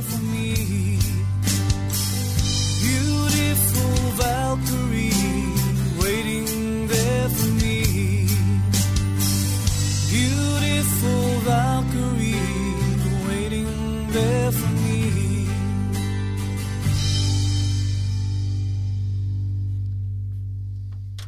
there for me. Beautiful Valkyrie waiting there for me. Beautiful Valkyrie waiting there for me.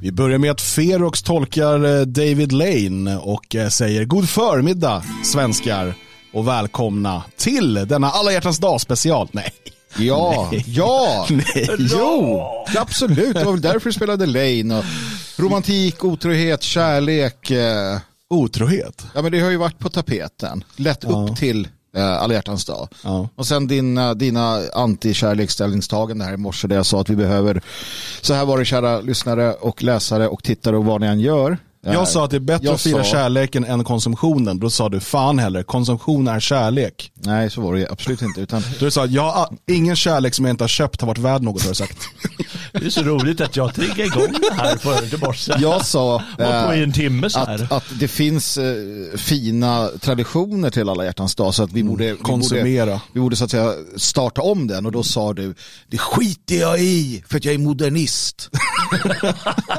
Vi börjar med att Ferox tolkar eh, David Lane och eh, säger god förmiddag svenskar och välkomna till denna alla hjärtans dag special. Nej. Ja, ja, Nej. jo, absolut. Det var väl därför du spelade Lane. Och romantik, otrohet, kärlek. eh, Otrohet. Ja, men det har ju varit på tapeten. Lätt upp till eh, alla hjärtans dag. Ja. Och sen dina, dina anti-kärleksställningstagande här i morse där jag sa att vi behöver, så här var det kära lyssnare och läsare och tittare och vad ni än gör. Eh, Jag sa att det är bättre jag att fira sa- kärleken än konsumtionen. Då sa du fan heller, konsumtion är kärlek. Nej, så var det absolut inte. Utan, Du sa att ja, ingen kärlek som jag inte har köpt har varit värd något har du sagt. Det är så roligt att jag triggade igång det här för i morse. jag sa Var på i eh, en timme så här. att, att det finns eh, fina traditioner till alla hjärtans dag så att vi borde, vi borde, Konsumera. vi borde så att säga starta om den och då sa du det skiter jag i för att jag är modernist.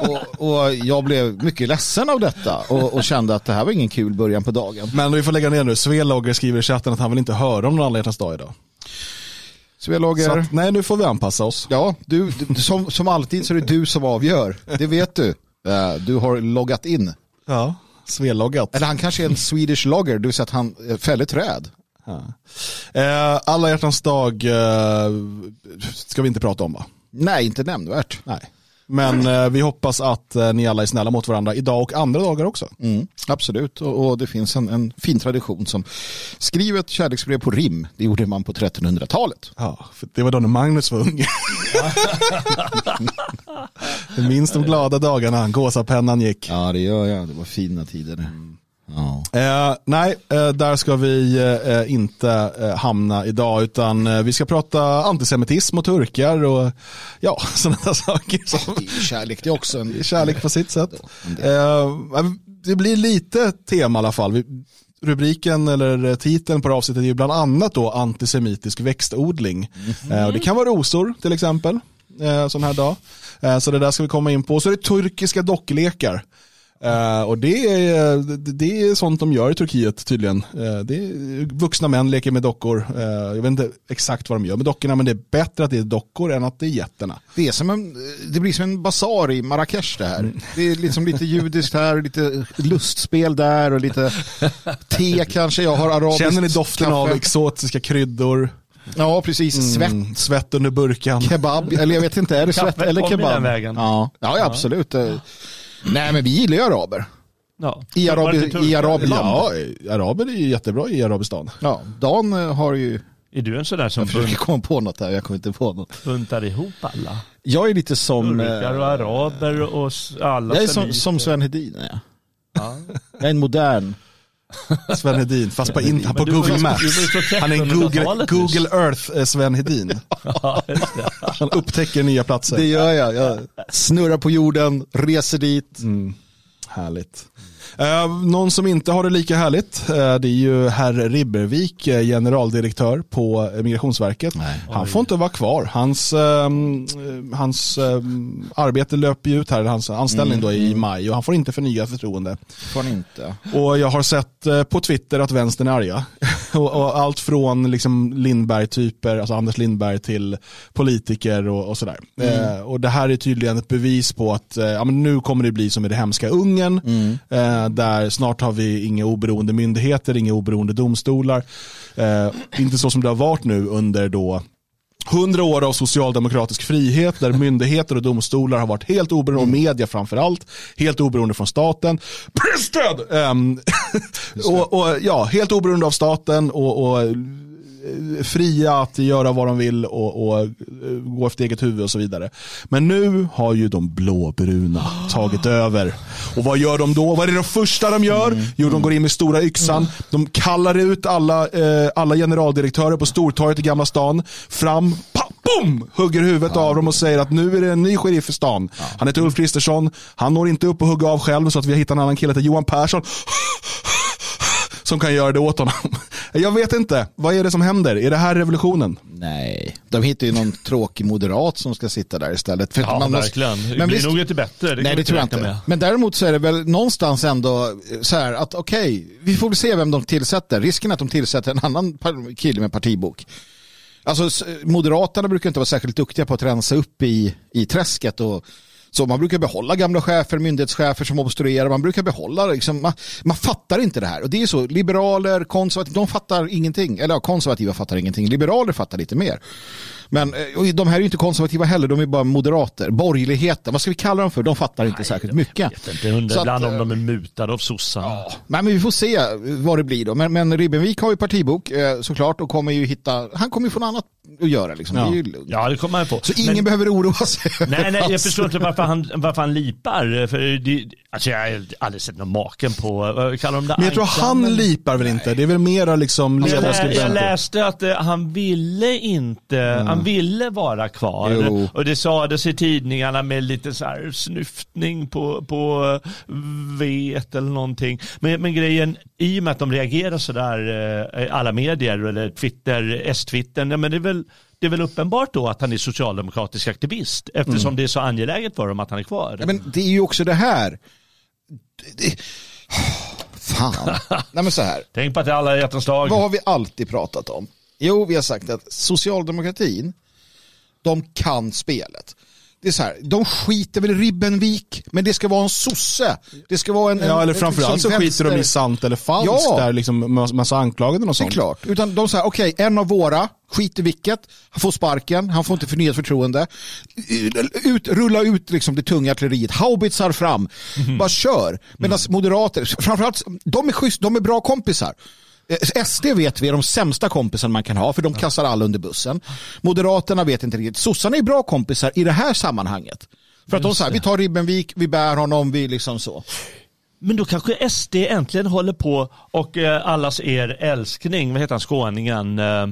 och, och jag blev mycket ledsen av detta och, och kände att det här var ingen kul början på dagen. Men vi får lägga ner nu. Svelager skriver i chatten att han vill inte höra om någon alla dag idag. Svelager, att, nej, nu får vi anpassa oss. ja, du, du, som, som alltid så är det du som avgör. Det vet du. Eh, Du har loggat in. Ja, Sveloggat. Eller han kanske är en Swedish logger, det vill säga att han eh, fäller träd. Ja. Eh, alla hjärtans dag ska vi inte prata om va? Nej, inte nämnvärt. Nej. Men eh, vi hoppas att eh, ni alla är snälla mot varandra idag och andra dagar också. Mm, absolut, och, och det finns en, en fin tradition som skriver ett kärleksbrev på rim. Det gjorde man på 1300-talet. Ja, för det var då när Magnus var ung. Minns de glada dagarna, gåsapennan gick. Ja, det gör jag. Det var fina tider. Mm. Eh, nej, eh, där ska vi eh, inte eh, hamna idag utan eh, vi ska prata antisemitism och turkar och ja, sådana saker som Det kärlek det är också. En, kärlek på sitt sätt. Eh, det blir lite tema i alla fall. Vi, rubriken eller titeln på det avsnittet är ju bland annat då antisemitisk växtodling. Eh, och det kan vara rosor till exempel, eh, sån här dag. Eh, så det där ska vi komma in på. Så är det turkiska docklekar. Eh, och det är, det- det är sånt de gör i Turkiet tydligen. Eh, det är, vuxna män leker med dockor. Eh, jag vet inte exakt vad de gör med dockorna men det är bättre att det är dockor än att det är getterna. det, är som en, det blir som en basar i Marrakesh det här. Det är liksom lite judiskt här, lite lustspel där och lite te kanske. Jag har arabiskt Känner ni doften kaffe. av exotiska kryddor? Ja, precis. Svett. Mm, svett under burkan. Kebab, eller jag vet inte, är det svett eller kebab? den vägen. Ja, ja, ja absolut. Eh, Nej, men vi gillar ju araber. Ja. I, arabi, i arabland. Ja, araber är ju jättebra i Arabistan. Ja, Dan eh, har ju, Är du en sån där som jag försöker bunt- komma på något här, jag kommer inte på något. buntar ihop alla? Jag är lite som, eh, Turkar och araber och alla jag är som, som Sven Hedin. jag. Ja. Jag är en modern. Sven Hedin, fast på, in, på Google Maps. var så Han är en Google, 1300-talet nyss. Google Earth eh, Sven Hedin. Han upptäcker nya platser. Det gör jag. Jag snurrar på jorden, reser dit. Mm. Härligt. Eh, någon som inte har det lika härligt, eh, det är ju herr Ribbervik, eh, generaldirektör på Migrationsverket. Han får inte vara kvar. Hans, ehm, eh, hans ehm, arbete löper ju ut här, hans anställning då i maj och han får inte förnyat förtroende. Får inte. Och jag har sett på Twitter att vänstern är arga. och, och allt från liksom Lindberg-typer, alltså Anders Lindberg till politiker och, och sådär. Eh, och det här är tydligen ett bevis på att eh, ja, men nu kommer det bli som i det hemska Ungern. Eh, där snart har vi inga oberoende myndigheter, inga oberoende domstolar. Eh, inte så som det har varit nu under då 100 år av socialdemokratisk frihet där myndigheter och domstolar har varit helt oberoende, och media framförallt, helt oberoende från staten. Prested! Um, ehm, och, och, ja, helt oberoende av staten och, och fria att göra vad de vill och, och eh, gå efter eget huvud och så vidare. Men nu har ju de blåbruna tagit över. Och vad gör de då? Vad är det första de gör? Jo, de går in med stora yxan. De kallar ut alla, eh, alla generaldirektörer på Stortorget i Gamla stan. Fram, pa, boom! Hugger huvudet av dem och säger att nu är det en ny sheriff i stan. Han heter Ulf Kristersson. Han når inte upp och hugga av själv så att vi har hittat en annan kille, heter Johan Persson som kan göra det åt honom. Jag vet inte, vad är det som händer? Är det här revolutionen? Nej, de hittar ju någon tråkig moderat som ska sitta där istället. För Ja, man måste- verkligen. Det Men blir visst- nog inte bättre. Det Nej, det tror jag inte. med. Men däremot så är det väl någonstans ändå så här att okej, vi får väl se vem de tillsätter. Risken är att de tillsätter en annan kille med partibok. Alltså Moderaterna brukar inte vara särskilt duktiga på att rensa upp i, i träsket och så man brukar behålla gamla chefer, myndighetschefer som obstruerar. Man brukar behålla, liksom, man, man fattar inte det här. Och det är så, liberaler, konservativa, de fattar ingenting. Eller ja, konservativa fattar ingenting. Liberaler fattar lite mer. Men eh, och de här är ju inte konservativa heller, de är bara moderater. Borgerligheten, vad ska vi kalla dem för? De fattar inte särskilt mycket. Jag vet inte, att, ibland om eh, de är mutade av sossarna. Nej, men vi får se vad det blir då. Men, men Ribbenvik har ju partibok eh, såklart och kommer ju hitta, han kommer ju få något annat att göra liksom. Det är ju lugnt. Ja, det kommer han få. Så ingen Men- behöver oroa sig. Nej, nej, jag förstår inte varför han, varför han lipar. För det, alltså jag har aldrig sett någon maken på, vad kallar de det? Men jag tror han lipar väl inte, det är väl mera liksom Jag, lä, jag ledarskribenter. läste att eh, han ville inte, han ville vara kvar. Jo. Och det sades i tidningarna med lite så här snyftning på, på eh, vet eller någonting. Men, men grejen, i och med att de reagerar sådär, eh, alla medier eller Twitter, S-twittern, ja, men det är väl det är väl uppenbart då att han är socialdemokratisk aktivist eftersom det är så angeläget för dem att han är kvar. Ja, men det är ju också det här. Det, det, fan. Nej men så här. Tänk på att det är alla hjärtans dag. Vad har vi alltid pratat om? Jo, vi har sagt att socialdemokratin, de kan spelet. Det är så här, de skiter väl i Ribbenvik, men det ska vara en sosse. Det ska vara en... en Ja, eller framförallt så liksom skiter de i vänster- sant eller falskt, Ja. där liksom massa- anklaganden och Det är sånt. klart. Utan de säger, okej, en av våra, skit i vilket, han får sparken, han får inte förnyat förtroende. Ut, rulla ut liksom det tunga artilleriet, haubitsar fram, bara kör. Medan moderater, framförallt, de är schysst, de är bra kompisar. Eh, SD vet vi är de sämsta kompisarna man kan ha för de kastar alla under bussen. Moderaterna vet inte riktigt. Sossarna är bra kompisar i det här sammanhanget. För att de säger, vi tar Ribbenvik, vi bär honom, vi liksom så. Men då kanske SD äntligen håller på och eh, allas er älskning, vad heter han, skåningen? Eh,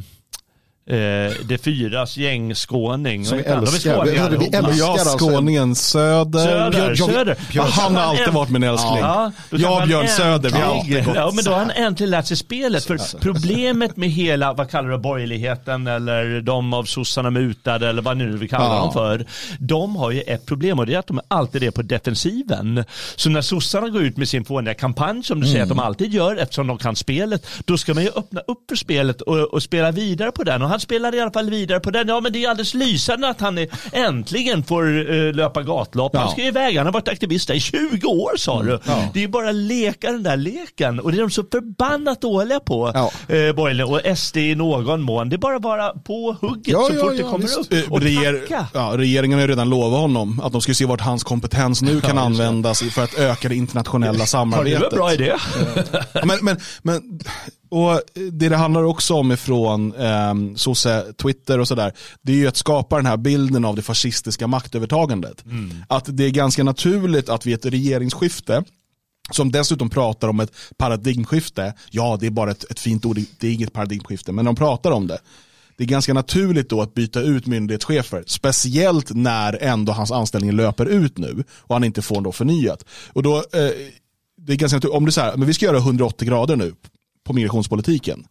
eh, det fyras gängskåning. Som Vad vi? De älskar. Vi- vi allihopa. älskar- Ja, alltså- skåningen Söder. Söder, Björn- Björn- Söder. Ja, han har alltid varit min älskling. Ja, jag och Björn Söder, vi har alltid gått Ja, men då har han äntligen lärt sig spelet. För problemet med hela, vad kallar du borgerligheten eller de av sossarna mutade eller vad nu vi kallar Ja. dem för. De har ju ett problem och det är att de är alltid är på defensiven. Så när sossarna går ut med sin fåniga kampanj som du säger att de alltid gör eftersom de kan spelet. Då ska man ju öppna upp för spelet och, och spela vidare på den. Och han spelar i alla fall vidare på den. Ja men det är alldeles lysande att han är, äntligen får uh, löpa gatlopp. Han Ja. ska ju iväg. Han har varit aktivist där i 20 år sa du. Det är ju bara leka den där leken. Och det är de så förbannat dåliga på. Ja. Eh, borgerliga och SD i någon mån. Det är bara vara på hugget Ja, så ja, fort ja, det kommer upp. Eh, Och reger- ja, regeringen har ju redan lovat honom att de ska se vart hans kompetens nu kan användas för att öka det internationella Ja, det samarbetet. en bra idé. Ja, men, men, men, och det det handlar också om ifrån eh, sosse, Twitter och sådär, det är ju att skapa den här bilden av det fascistiska maktövertagandet. Att det är ganska naturligt att vid ett regeringsskifte som dessutom pratar om ett paradigmskifte. Ja, det är bara ett, ett fint ord, det är inget paradigmskifte, men de pratar om det. Det är ganska naturligt då att byta ut myndighetschefer, speciellt när ändå hans anställning löper ut nu och han inte får då förnyat. Och då, eh, det är ganska naturligt, om så här, men vi ska göra 180 grader nu på migrationspolitiken.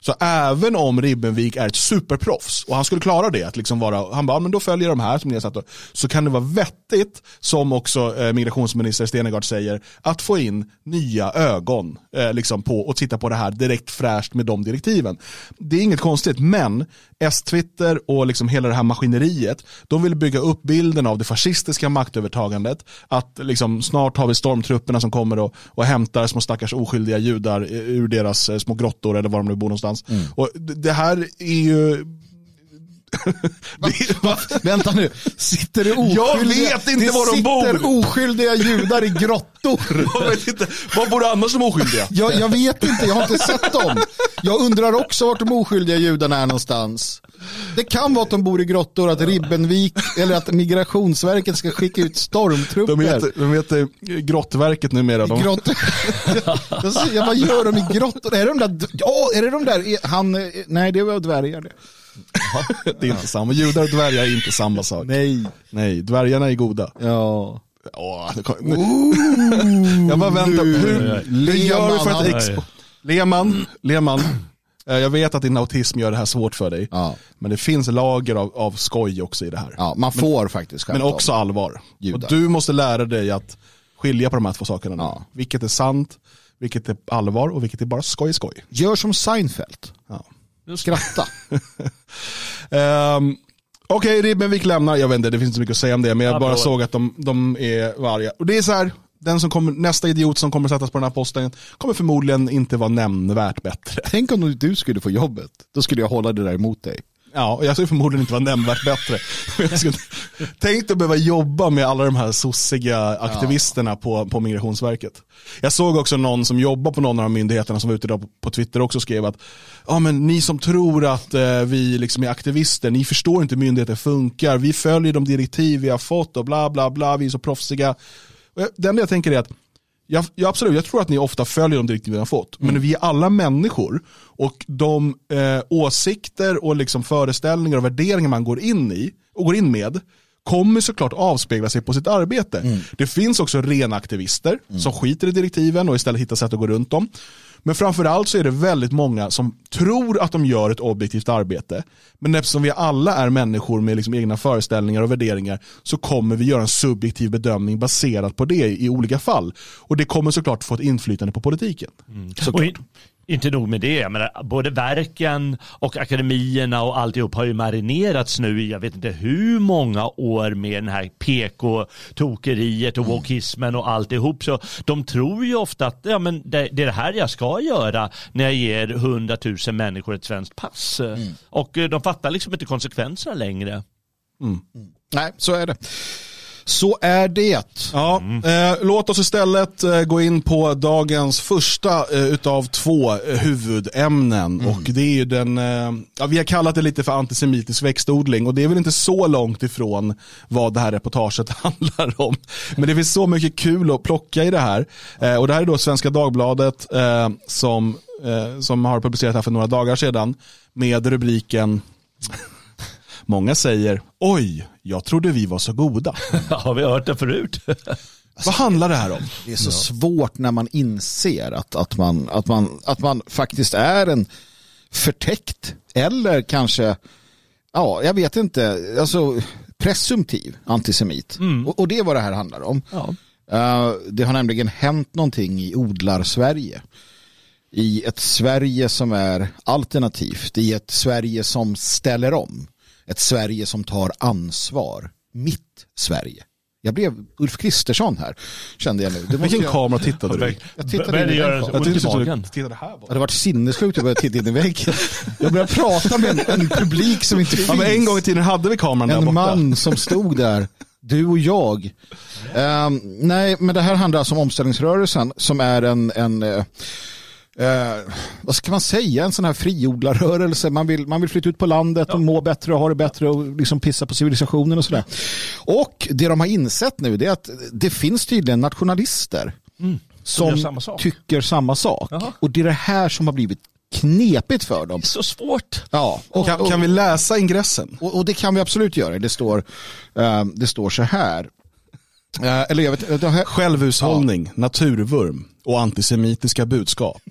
Så även om Ribbenvik är ett superproffs och han skulle klara det, att liksom vara, han bara, men då följer de här som ni har satt, då." så kan det vara vettigt, som också eh, migrationsminister Stenegard säger, att få in nya ögon eh, liksom på, och titta på det här direkt fräscht med de direktiven. Det är inget konstigt, men S-Twitter och liksom hela det här maskineriet, de vill bygga upp bilden av det fascistiska maktövertagandet, att liksom snart har vi stormtrupperna som kommer och, och hämtar små stackars oskyldiga judar eh, ur deras eh, små grottor eller var de nu bor någonstans. Och det det här är ju Va? Vänta nu, sitter det oskyldiga, Jag vet inte det var de sitter bor. oskyldiga judar i grottor. Jag vet inte, var bor annars de oskyldiga? Jag, jag vet inte, jag har inte sett dem. Jag undrar också vart de oskyldiga judarna är någonstans. Det kan vara att de bor i grottor, att Ribbenvik eller att Migrationsverket ska skicka ut stormtrupper. De heter, de heter Grottverket numera. De, Grottor. Jag vad gör de i grottor? Är det de där, ja, är det de där, är han, nej det var dvärgar det. Det är inte samma. Judar och dvärgar är inte samma sak. Nej. Nej, dvärgarna är goda. Ja. Åh, det kom, jag bara väntar. Hur, hur gör vi för att expo... Lehmann, Lehmann, Eh, Jag vet att din autism gör det här svårt för dig. Ja. Men det finns lager av, av skoj också i det här. Ja, man får faktiskt Men skämta också om. allvar. Judar. Och du måste lära dig att skilja på de här två sakerna. Ja. Vilket är sant, vilket är allvar och vilket är bara skoj skoj. Gör som Seinfeld. Ja. Skratta. Um, Okej, Ribbenvik lämnar. Jag vet inte, det finns inte så mycket att säga om det. Men jag bara såg att de, de är arga. Och det är så här, den som kommer, nästa idiot som kommer sättas på den här posten kommer förmodligen inte vara nämnvärt bättre. Tänk om du skulle få jobbet. Då skulle jag hålla det där emot dig. Ja, och jag skulle förmodligen inte vara nämnvärt bättre. Skulle, tänk att behöva jobba med alla de här sossiga aktivisterna på, på Migrationsverket. Jag såg också någon som jobbar på någon av de myndigheterna som var ute idag på, på Twitter också skrev att ja, men ni som tror att eh, vi liksom är aktivister, ni förstår inte hur myndigheter funkar. Vi följer de direktiv vi har fått och bla bla bla, vi är så proffsiga. Och jag, det enda jag tänker är att Ja, ja, absolut, jag tror att ni ofta följer de direktiv vi har fått. Men vi är alla människor och de eh, åsikter och liksom föreställningar och värderingar man går in i och går in med kommer såklart avspegla sig på sitt arbete. Det finns också rena aktivister som skiter i direktiven och istället hittar sätt att gå runt dem. Men framförallt så är det väldigt många som tror att de gör ett objektivt arbete. Men eftersom vi alla är människor med liksom egna föreställningar och värderingar så kommer vi göra en subjektiv bedömning baserat på det i olika fall. Och det kommer såklart få ett inflytande på politiken. Och in, inte nog med det, jag menar, både verken och akademierna och alltihop har ju marinerats nu i jag vet inte hur många år med den här PK-tokeriet och wokismen och alltihop. Så de tror ju ofta att ja, men det, det är det här jag ska göra när jag ger 100 000 människor ett svenskt pass. Och eh, de fattar liksom inte konsekvenserna längre. Nej, så är det. Så är det. Ja, eh, låt oss istället eh, gå in på dagens första eh, utav två eh, huvudämnen. Och det är ju den, eh, ja, vi har kallat det lite för antisemitisk växtodling och det är väl inte så långt ifrån vad det här reportaget handlar om. Men det finns så mycket kul att plocka i det här. Eh, och det här är då Svenska Dagbladet som, som har publicerat det här för några dagar sedan med rubriken Många säger, oj, jag trodde vi var så goda. Har vi hört det förut? Vad handlar det här om? Det är så svårt när man inser att, att, man, att, man, att man faktiskt är en förtäckt eller kanske, ja, jag vet inte, alltså presumtiv antisemit. Och, och det är vad det här handlar om. Ja. Eh, det har nämligen hänt någonting i odlar-Sverige. I ett Sverige som är alternativt, i ett Sverige som ställer om. Ett Sverige som tar ansvar. Mitt Sverige. Jag blev Ulf Kristersson här, kände jag nu. Det Vilken jag... kamera tittade du i? Jag tittade in det i en tittade här Det hade varit sinnessjukt att börja titta in i väggen. Jag började prata med en, en publik som inte finns. Ja, men en gång i tiden hade vi kameran där en borta. man som stod där, du och jag. Ehm, nej, men det här handlar alltså om omställningsrörelsen som är en, en eh, eh, vad ska man säga, en sån här friodlarrörelse. Man vill, man vill flytta ut på landet och må bättre och ha det bättre och liksom pissa på civilisationen och sådär. Och det de har insett nu det är att det finns tydligen nationalister som gör som samma tycker samma sak. Jaha. Och det är det här som har blivit knepigt för dem. Så svårt. Ja, och, Kan, kan vi läsa ingressen? och, och det kan vi absolut göra. Det står, eh, det står så här. Eh, eller jag vet, det här, Självhushållning, naturvurm och antisemitiska budskap.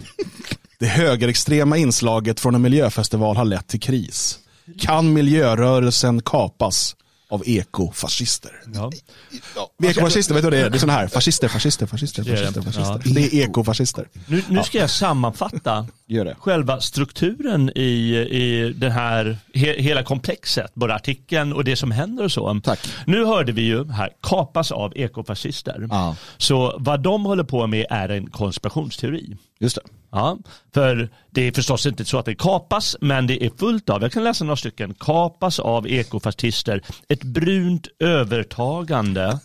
Det högerextrema inslaget från en miljöfestival har lett till kris. Kan miljörörelsen kapas av ekofascister? Ja. Ekofascister, vet du vad det är? Det är sådana här, fascister, fascister, fascister, fascister, fascister. Det är ekofascister. Nu, nu ska jag sammanfatta Gör det. själva strukturen i, i den här, he, hela komplexet, både artikeln och det som händer och så. Tack. Nu hörde vi ju här, kapas av ekofascister. Ja. Så vad de håller på med är en konspirationsteori. Just det. Ja, för det är förstås inte så att det kapas, men det är fullt av, jag kan läsa några stycken, kapas av ekofascister, ett brunt övertagande.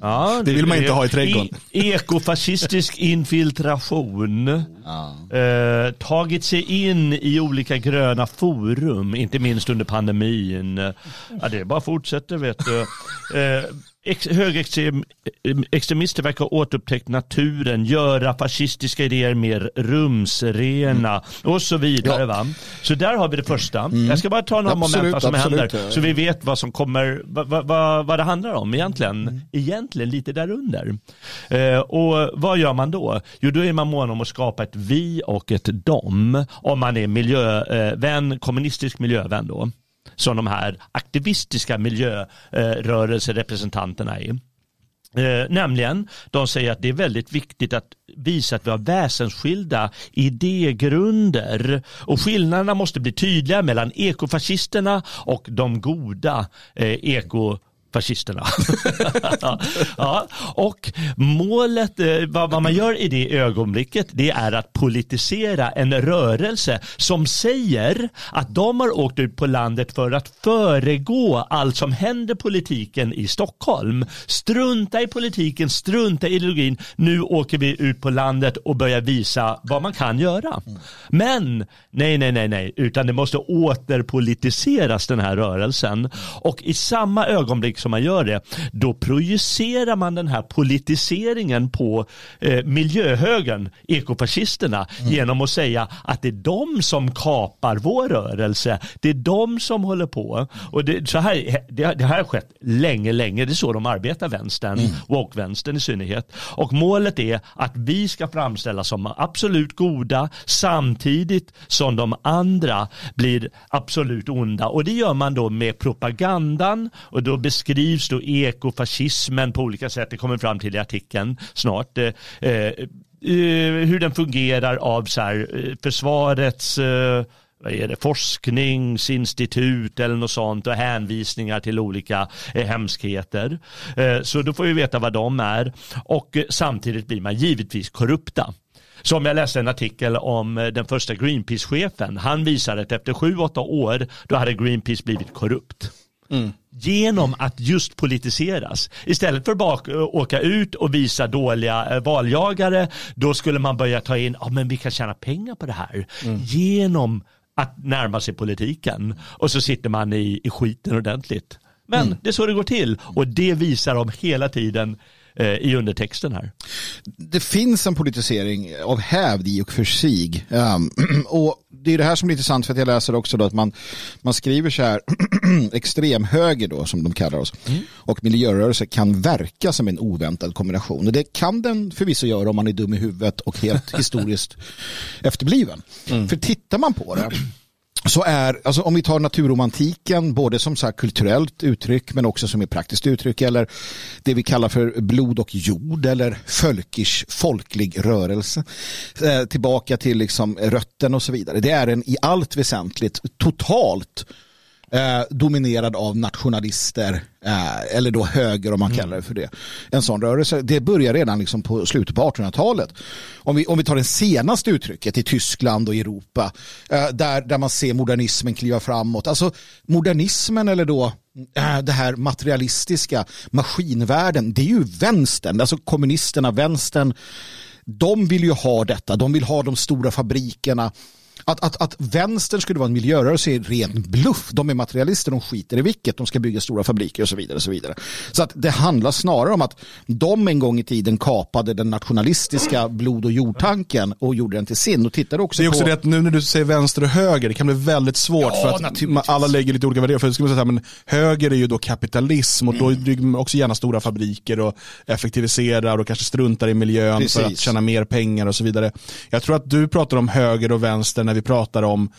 Ja, Det vill man inte ha i trädgården. E- ekofascistisk infiltration. Eh, tagit sig in i olika gröna forum, inte minst under pandemin. Ja, det bara fortsätter vet du. Eh, ex- Högerextremister verkar ha återupptäckt naturen, göra fascistiska idéer mer rumsrena och så vidare. Va? Så där har vi det första. Jag ska bara ta några moment Absolut, vad som absolut. händer så vi vet vad som kommer, vad, vad, vad, det handlar om egentligen. Egentligen lite därunder. Eh, och vad gör man då? Jo, då är man mån om att skapa ett vi och ett dom om man är miljövän, kommunistisk miljövän då som de här aktivistiska miljörörelserepresentanterna är. Eh, nämligen, de säger att det är väldigt viktigt att visa att vi har väsensskilda idégrunder och skillnaderna måste bli tydliga mellan ekofascisterna och de goda eh, eko fascisterna. ja, och målet, eh, vad man gör i det ögonblicket, det är att politisera en rörelse som säger att de har åkt ut på landet för att föregå allt som händer politiken i Stockholm. Strunta i politiken, strunta i ideologin. Nu åker vi ut på landet och börjar visa vad man kan göra. Men nej, nej, nej, nej, utan det måste återpolitiseras den här rörelsen. Och i samma ögonblick som man gör det, då projicerar man den här politiseringen på eh, miljöhögern, ekofascisterna, mm. genom att säga att det är de som kapar vår rörelse. Det är de som håller på. Och det, så här, det, det här har skett länge, länge. Det är så de arbetar, vänstern, mm. woke-vänstern i synnerhet. Och målet är att vi ska framställas som absolut goda samtidigt som de andra blir absolut onda. Och det gör man då med propagandan och då beskrivs då ekofascismen på olika sätt. Det kommer fram till i artikeln snart. Eh, eh, eh hur den fungerar av så här, eh, försvarets eh, vad är det, forskningsinstitut eller något sånt och hänvisningar till olika eh, hemskheter. Eh, så då får vi veta vad de är och eh, samtidigt blir man givetvis korrupta. Som jag läste en artikel om eh, den första Greenpeace-chefen. Han visade att efter sju, åtta år då hade Greenpeace blivit korrupt. Mm. Genom att just politiseras. Istället för att eh, åka ut och visa dåliga eh, valjagare, då skulle man börja ta in, ja men vi kan tjäna pengar på det här. Mm. Genom att närma sig politiken. Och så sitter man i, i skiten ordentligt. Men mm. det är så det går till. Och det visar de hela tiden i undertexten här. Det finns en politisering av hävd i och för sig. Um, och det är det här som är intressant för att jag läser också då att man, man skriver så här extremhöger då som de kallar oss mm. och miljörörelse kan verka som en oväntad kombination. Och det kan den förvisso göra om man är dum i huvudet och helt historiskt efterbliven. Mm. För tittar man på det så är, alltså om vi tar naturromantiken, både som så kulturellt uttryck men också som ett praktiskt uttryck eller det vi kallar för blod och jord eller folkish, folklig rörelse eh, tillbaka till liksom rötten och så vidare. Det är en i allt väsentligt totalt eh, dominerad av nationalister eh, eller då höger om man kallar det för det. En sån rörelse, det börjar redan liksom på slutet på 1800-talet. Om vi, om vi tar det senaste uttrycket i Tyskland och Europa eh, där, där man ser modernismen kliva framåt. Alltså modernismen eller då eh, det här materialistiska maskinvärlden, det är ju vänstern, alltså kommunisterna, vänstern de vill ju ha detta, de vill ha de stora fabrikerna att, att, att vänstern skulle vara en miljörörelse är ren bluff. De är materialister, de skiter i vilket. De ska bygga stora fabriker och så vidare. Och så vidare. Så att det handlar snarare om att de en gång i tiden kapade den nationalistiska blod och jordtanken och gjorde den till sin. Och tittade också det är också på... det att nu när du säger vänster och höger, det kan bli väldigt svårt ja, för att alla lägger lite olika värderingar. För man säga, men höger är ju då kapitalism och då bygger man också gärna stora fabriker och effektiviserar och kanske struntar i miljön Precis. för att tjäna mer pengar och så vidare. Jag tror att du pratar om höger och vänster när vi pratar om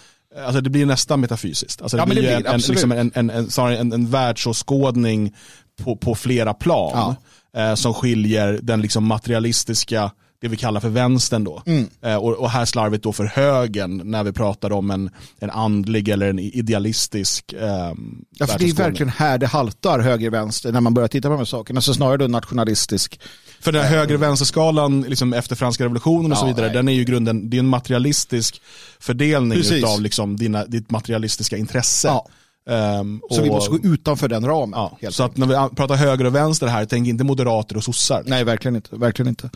Alltså det blir nästan metafysiskt. Alltså det, ja, blir, det blir en, liksom en, en, en, en, en världsåskådning på, på flera plan ja. eh, som skiljer den liksom materialistiska, det vi kallar för vänstern då. Mm. Eh, och, och, här slarvigt då för högern när vi pratar om en, en andlig eller en idealistisk eh, ja, för Det är verkligen här det haltar höger-vänster när man börjar titta på de här sakerna. Alltså snarare då nationalistisk för den höger vänsterskalan liksom efter franska revolutionen och så vidare, nej. den är ju grunden, det är en materialistisk fördelning av liksom dina, ditt materialistiska intresse. Ja. Um, så och, vi måste gå utanför den ramen. Ja, så att när vi pratar höger och vänster här, tänk inte moderater och sossar. Nej, verkligen inte. Verkligen inte.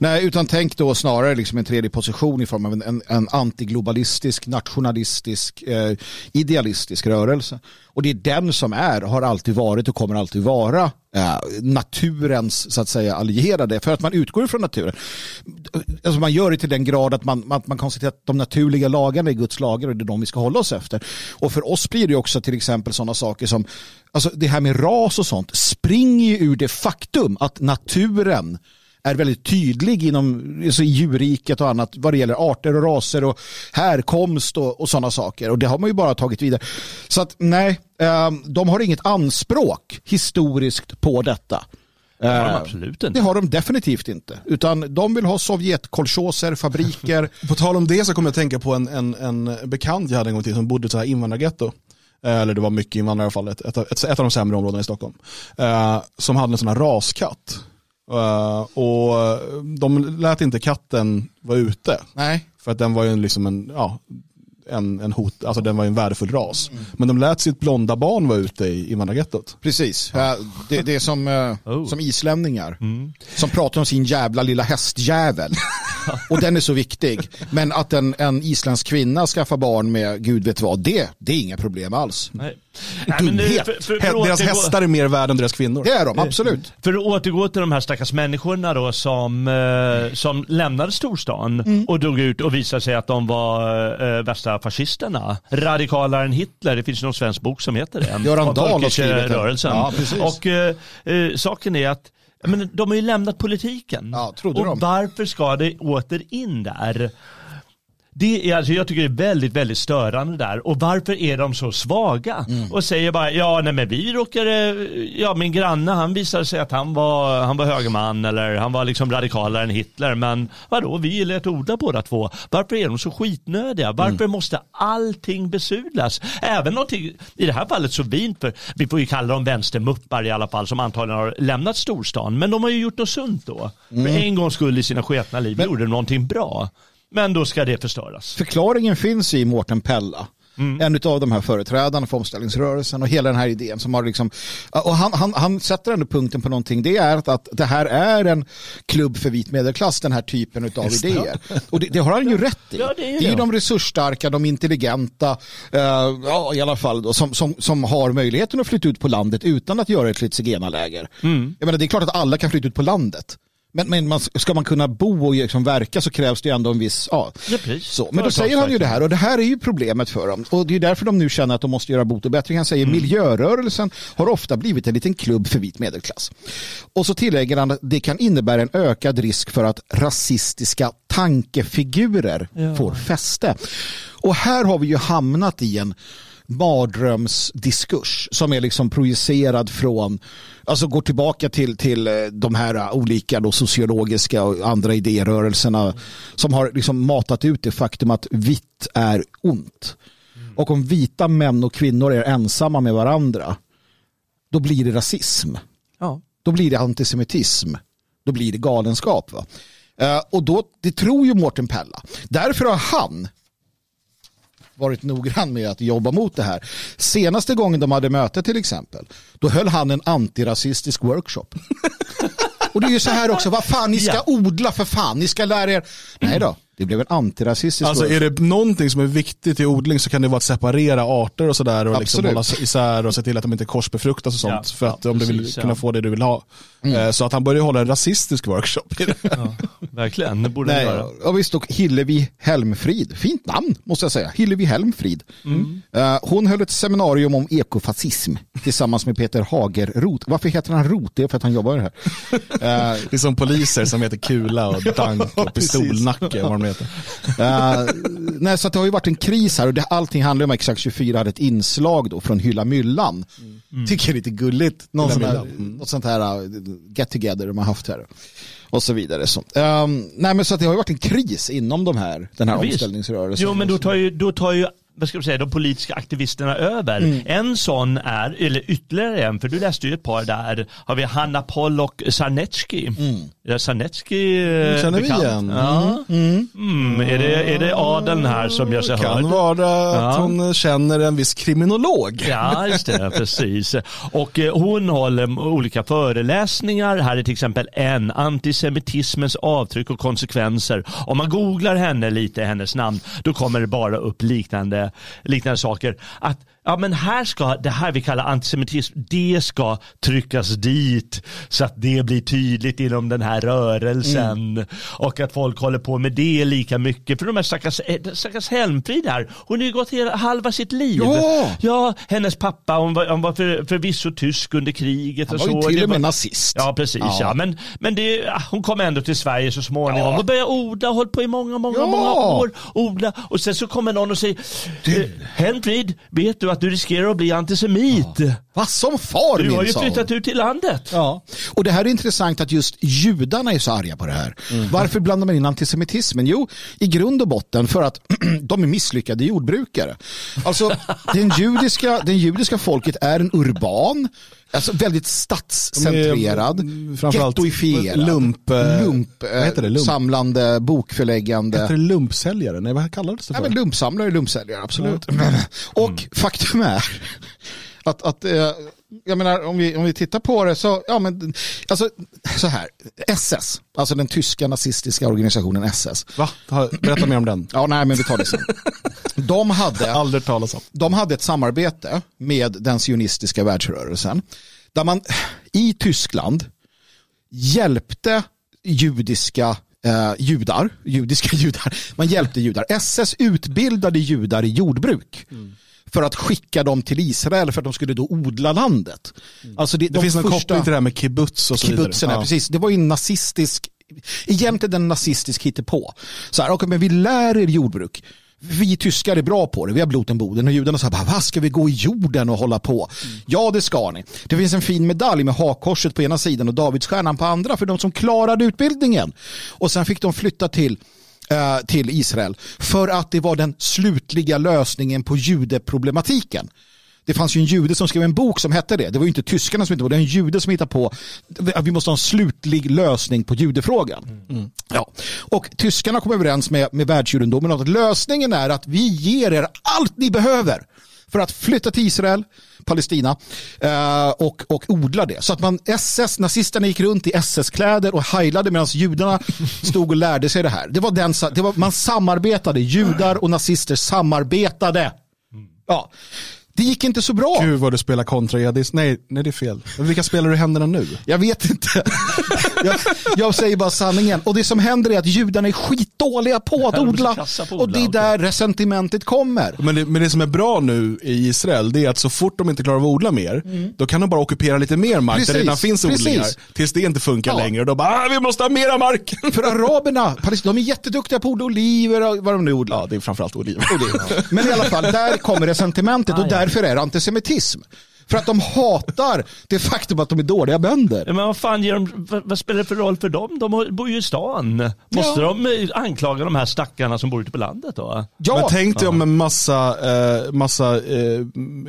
Nej, utan tänk då snarare liksom en tredje position i form av en, en, en antiglobalistisk, nationalistisk, eh, idealistisk rörelse. Och det är den som är, har alltid varit och kommer alltid vara eh, naturens så att säga allierade. För att man utgår ifrån naturen. Alltså man gör det till den grad att man, man, man konstaterar att de naturliga lagarna är Guds lagar och det är de vi ska hålla oss efter. Och för oss blir det också till exempel sådana saker som alltså det här med ras och sånt springer ju ur det faktum att naturen är väldigt tydlig inom alltså djurriket och annat vad det gäller arter och raser och härkomst och, och sådana saker. Och det har man ju bara tagit vidare. Så att nej, eh, de har inget anspråk historiskt på detta. Det har de Eh, absolut Det inte. har de definitivt inte. Utan de vill ha Sovjetkolchoser, fabriker. På tal om det så kommer jag att tänka på en, en, en bekant jag hade en gång till som bodde i ett så här invandrargetto. Eh, Eller det var mycket invandrare i alla fall, ett, ett, ett av de sämre områdena i Stockholm. Eh, som hade en sån här raskatt. Eh, och de lät inte katten vara ute. Nej. För att den var ju liksom en, ja, en, en hot, alltså den var ju en värdefull ras. Men de lät sitt blonda barn vara ute i invandrargettot. Precis. Ja, Det, det är som, eh, Oh. som islänningar som pratar om sin jävla lilla hästjävel. Och den är så viktig. Men att en, en isländsk kvinna skaffar barn med gud vet vad, det, det är inga problem alls. Nej. Nej, Dumhet. för, för, för, Hä- Deras återgå- hästar är mer värda än deras kvinnor. Det är de, absolut. För att återgå till de här stackars människorna då som, eh, som lämnade storstan Mm. och drog ut och visade sig att de var eh, värsta fascisterna. Radikalare än Hitler, det finns någon svensk bok som heter det. Göran Dahl har skrivit den. Folkirörelsen. Ja, precis. Och eh, eh, saken är att men de har ju lämnat politiken. Ja, och de. varför ska det åter in där? Det är, alltså, jag tycker det är väldigt, väldigt störande där. Och varför är de så svaga? Mm. Och säger bara, ja nej men vi råkade, ja min granne han visade sig att han var, han var högerman eller han var liksom radikalare än Hitler. Men vadå, vi lät odla båda två. Varför är de så skitnödiga? Varför Mm. måste allting besudlas? Även någonting, i det här fallet så fint, för vi får ju kalla dem vänstermuppar i alla fall som antagligen har lämnat storstan. Men de har ju gjort något sunt då. Mm. För en gångs skull i sina sketna liv gjorde de någonting bra. Men då ska det förstöras. Förklaringen finns i Mårten Pella. En av de här företrädarna för omställningsrörelsen och hela den här idén som har liksom, och han, han, han sätter ändå punkten på någonting, det är att, att det här är en klubb för vit medelklass, den här typen av idéer. Och det, det har han ju rätt i. Ja, det är det är det. de resursstarka, de intelligenta, eh, ja i alla fall då, som, som, som har möjligheten att flytta ut på landet utan att göra ett litet zigenarläger. Jag menar, det är klart att alla kan flytta ut på landet. Men, men man, ska man kunna bo och liksom verka så krävs det ändå en viss, ja, Ja, så, men då säger han ju det här och det här är ju problemet för dem. Och det är därför de nu känner att de måste göra bot och bättring. Han säger miljörörelsen har ofta blivit en liten klubb för vit medelklass. Och så tillägger han att det kan innebära en ökad risk för att rasistiska tankefigurer får fäste. Och här har vi ju hamnat i en mardrömsdiskurs som är liksom projicerad från, alltså går tillbaka till, till eh, de här eh, olika då sociologiska och andra idérörelserna som har liksom matat ut det faktum att vitt är ont. Och om vita män och kvinnor är ensamma med varandra, då blir det rasism. Ja. Då blir det antisemitism. Då blir det galenskap. Va? Eh, och då, det tror ju Mårten Pella. Därför har han varit noggrann med att jobba mot det här. Senaste gången de hade möte till exempel, då höll han en antirasistisk workshop. Och det är ju så här också, vad fan, ni ska Ja. odla för fan, ni ska lära er. Nej då, det blev en antirasistisk Alltså workshop. är det någonting som är viktigt i odling så kan det vara att separera arter och sådär och liksom Absolut. hålla isär och se till att de inte korsbefruktas och sånt. Ja, för att ja, om du vill precis, kunna ja. få det du vill ha. Eh, Så att han började hålla en rasistisk workshop. Verkligen, det borde Nej, de göra. ja, visst, och Hillevi Helmfrid. Fint namn måste jag säga. Hillevi Helmfrid. Eh, hon höll ett seminarium om ekofascism tillsammans med Peter Hagerroth. Varför heter han Roth? Det är för att han jobbar här. Det är som poliser som heter Kula och Dank och precis. Pistolnacke. Heter. Eh, nej, så att det har ju varit en kris här och det, allting handlar om att Exakt 24 hade ett inslag då från Hylla Myllan. Tycker jag är lite gulligt. Någon sån här, något sånt här uh, get together de har haft här. Och så vidare. Så. Um, nej men så att det har ju varit en kris inom de här, den här Visst. omställningsrörelsen. Jo, men då tar ju, då tar ju vad ska man säga, de politiska aktivisterna över. Mm. En sån är, eller ytterligare en, för du läste ju ett par där, har vi Hanna Pollock Sarnecki. Mm. Är Sarnecki eh, känner vi bekant? igen. Ja. Mm. Är, det, är det adeln här som gör sig Kan hörd? vara att Ja. hon känner en viss kriminolog. Ja, just det, precis. Och eh, hon håller olika föreläsningar. Här är till exempel en, antisemitismens avtryck och konsekvenser. Om man googlar henne lite, hennes namn, då kommer det bara upp liknande liknande, saker. Att ja, men här ska det här vi kallar antisemitism, det ska tryckas dit så att det blir tydligt inom den här rörelsen. Mm. Och att folk håller på med det lika mycket. För de här stackars, eh, stackars Helmfrid här, hon har ju gått hela, halva sitt liv. Ja. ja hennes pappa, hon var, hon var för, förvisso tysk under kriget. Han och var ju så. till Det och med var- nazist. Ja, precis. Ja. Ja. Men, men det, ja, hon kom ändå till Sverige så småningom Ja. och började odla hållit på i många, många, Ja. många år. Odla. Och sen så kommer någon och säger, eh, Helmfrid, vet du att du riskerar att bli antisemit? Vad som far Du har ju flyttat ut till landet. Ja. Och det här är intressant att just judarna är så arga på det här. Varför blandar man in antisemitismen? Jo, i grund och botten för att de är misslyckade jordbrukare. Alltså, den judiska, den judiska folket är en urban, alltså väldigt stadscentrerad, mm, framförallt gettoifierad, lump, eh, lump, det? Lump? samlande, bokförläggande. Heter det lumpsäljare? Nej, vad kallades det Ja, för? men lumpsamlare, lumpsäljare, absolut. Och faktum är att, att eh, jag menar, om vi, om vi tittar på det så, ja men, alltså så här, SS, alltså den tyska nazistiska organisationen SS. Va? Ta- Berätta mer om den. Ja, nej, men vi tar det sen. De hade, Aldrig talas om. de hade ett samarbete med den sionistiska världsrörelsen där man i Tyskland hjälpte judiska eh, judar, judiska judar, man hjälpte judar. SS utbildade judar i jordbruk för att skicka dem till Israel för att de skulle då odla landet. Alltså det, Det finns en koppling till det här med kibbutz och så kibbutzen, vidare. ja. precis. Det var ju en nazistisk, egentligen en nazistisk hittepå. Så här, okay, men vi lär er jordbruk. Vi tyskar är bra på det, vi har bloten boden och judarna sa, vad ska vi gå i jorden och hålla på? Ja, det ska ni. Det finns en fin medalj med hakkorset på ena sidan och Davidsstjärnan på andra för de som klarade utbildningen. Och sen fick de flytta till eh, till Israel för att det var den slutliga lösningen på judeproblematiken. Det fanns ju en jude som skrev en bok som hette det. Det var ju inte tyskarna som hittade på det. Det var en jude som hittade på att vi måste ha en slutlig lösning på judefrågan. Ja. Och tyskarna kom överens med, med världsjudendomen om att lösningen är att vi ger er allt ni behöver för att flytta till Israel, Palestina eh, och, och odla det. Så att man SS, nazisterna gick runt i SS-kläder och heilade medan judarna stod och lärde sig det här. Det var den, det var, man samarbetade, judar och nazister samarbetade. Ja. Det gick inte så bra. Gud vad du spelar kontra Edis. Nej, nej det är fel. Vilka spelar du händerna nu? Jag vet inte. jag, jag säger bara sanningen. Och det som händer är att judarna är skitdåliga på att Ja, odla. på Och det är där resentimentet kommer. Men det, men det som är bra nu i Israel det är att så fort de inte klarar av att odla mer då kan de bara ockupera lite mer mark Precis, där det redan finns precis. odlingar. Tills det inte funkar Ja. längre och då bara ah, vi måste ha mera mark. För araberna, de är jätteduktiga på att odla oliver och vad de nu odlar. ja, det är framförallt oliver. Men i alla fall, där kommer resentimentet och därför är det antisemitism. För att de hatar det faktum att de är dåliga bönder. Ja, Men vad fan ger de, vad, vad spelar det för roll för dem? De bor ju i stan. Måste Ja. de eh, anklaga de här stackarna som bor ute på landet då? Ja, Men tänk dig om en massa, eh, massa eh,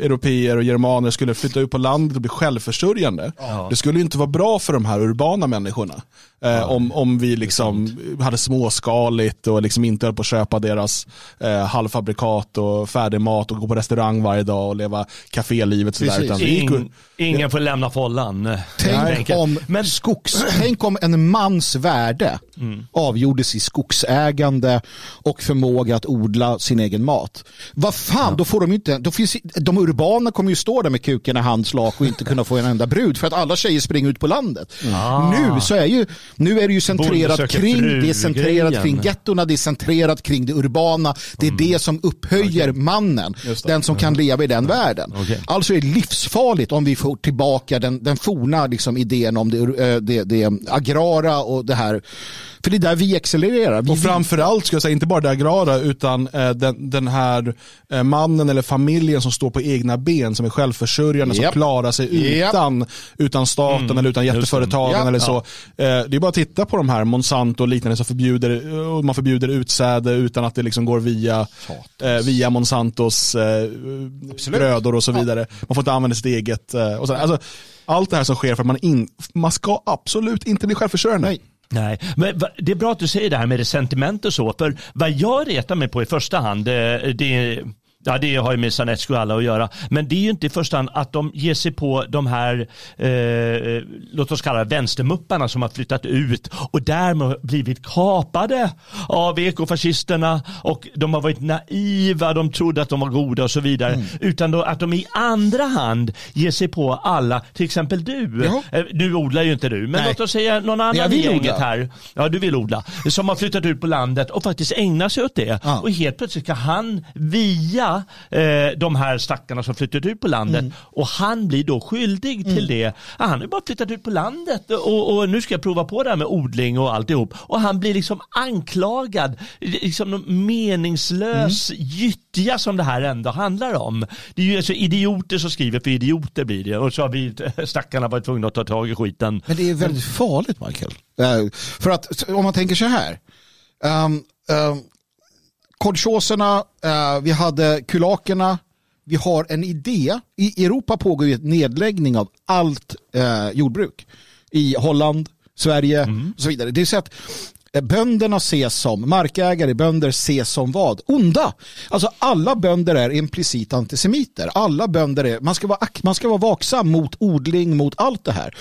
europeer och germaner skulle flytta ut på landet och bli självförsörjande. Det skulle ju inte vara bra för de här urbana människorna. Eh, om, om vi liksom hade småskaligt och liksom inte höll på att köpa deras eh, halvfabrikat och färdig mat och gå på restaurang varje dag och leva kafélivet. Sådär, utan Ing, ingen får lämna follan. Tänk om, Men skogs, tänk om en mans värde avgjordes i skogsägande och förmåga att odla sin egen mat. Vad fan, då får de inte, då finns, de urbana kommer ju stå där med kuken i handslak och inte kunna få en enda brud för att alla tjejer springer ut på landet. Nu så är ju, nu är det ju centrerat kring, det är centrerat kring gettorna, det är centrerat kring det urbana, det är det som upphöjer mannen, Just det. den som kan leva i den världen. Okej. Alltså är det livsfarligt om vi får tillbaka den, den forna liksom, idén om det, eh, det, det agrara och det här. För det är där vi accelererar. Vi, Och framförallt ska jag säga, inte bara det agrara, utan eh, den, den här eh, mannen eller familjen som står på egna ben, som är självförsörjande, som Japp. klarar sig Japp. utan, utan staten eller utan jätteföretagen eller så. Eh, är bara att titta på de här Monsanto och liknande som förbjuder, man förbjuder utsäde utan att det liksom går via, eh, via Monsantos eh, grödor och så vidare. Man får inte använda sitt eget. Eh, och så, alltså, allt det här som sker för att man, in, man ska absolut inte bli självförsörjande. Nej. Nej, men det är bra att du säger det här med resentiment och så. För vad jag retar mig på i första hand, det, det, Ja, det har ju med Sanetsko alla att göra. Men det är ju inte i första hand att de ger sig på de här, eh, låt oss kalla det vänstermupparna som har flyttat ut och därmed blivit kapade av ekofascisterna och de har varit naiva, de trodde att de var goda och så vidare. Mm. Utan då att de i andra hand ger sig på alla, till exempel du. Ja. Eh, Nu odlar ju inte du, men Nej. låt oss säga någon annan i gänget här. Ja, du vill odla. Som har flyttat ut på landet och faktiskt ägnar sig åt det. Ja. Och helt plötsligt ska han via eh, de här stackarna som flyttat ut på landet Mm. och han blir då skyldig till det. Ah, Han har bara flyttat ut på landet och, och nu ska jag prova på det här med odling och alltihop. Och han blir liksom anklagad, liksom meningslös Mm. gyttja som det här ändå handlar om. Det är ju alltså idioter som skriver för idioter blir det och så har vi stackarna varit tvungna att ta tag i skiten. Men det är väldigt farligt Michael. Eh, för att om man tänker så här. Um, um, kolchoserna, eh, vi hade kulakerna, vi har en idé. I Europa pågår ju en nedläggning av allt eh, jordbruk. I Holland, Sverige och så vidare. Det är så att bönderna ses som, markägare, bönder ses som vad? Onda. Alltså alla bönder är implicit antisemiter. Alla bönder är, man ska vara, man ska vara vaksam mot odling, mot allt det här.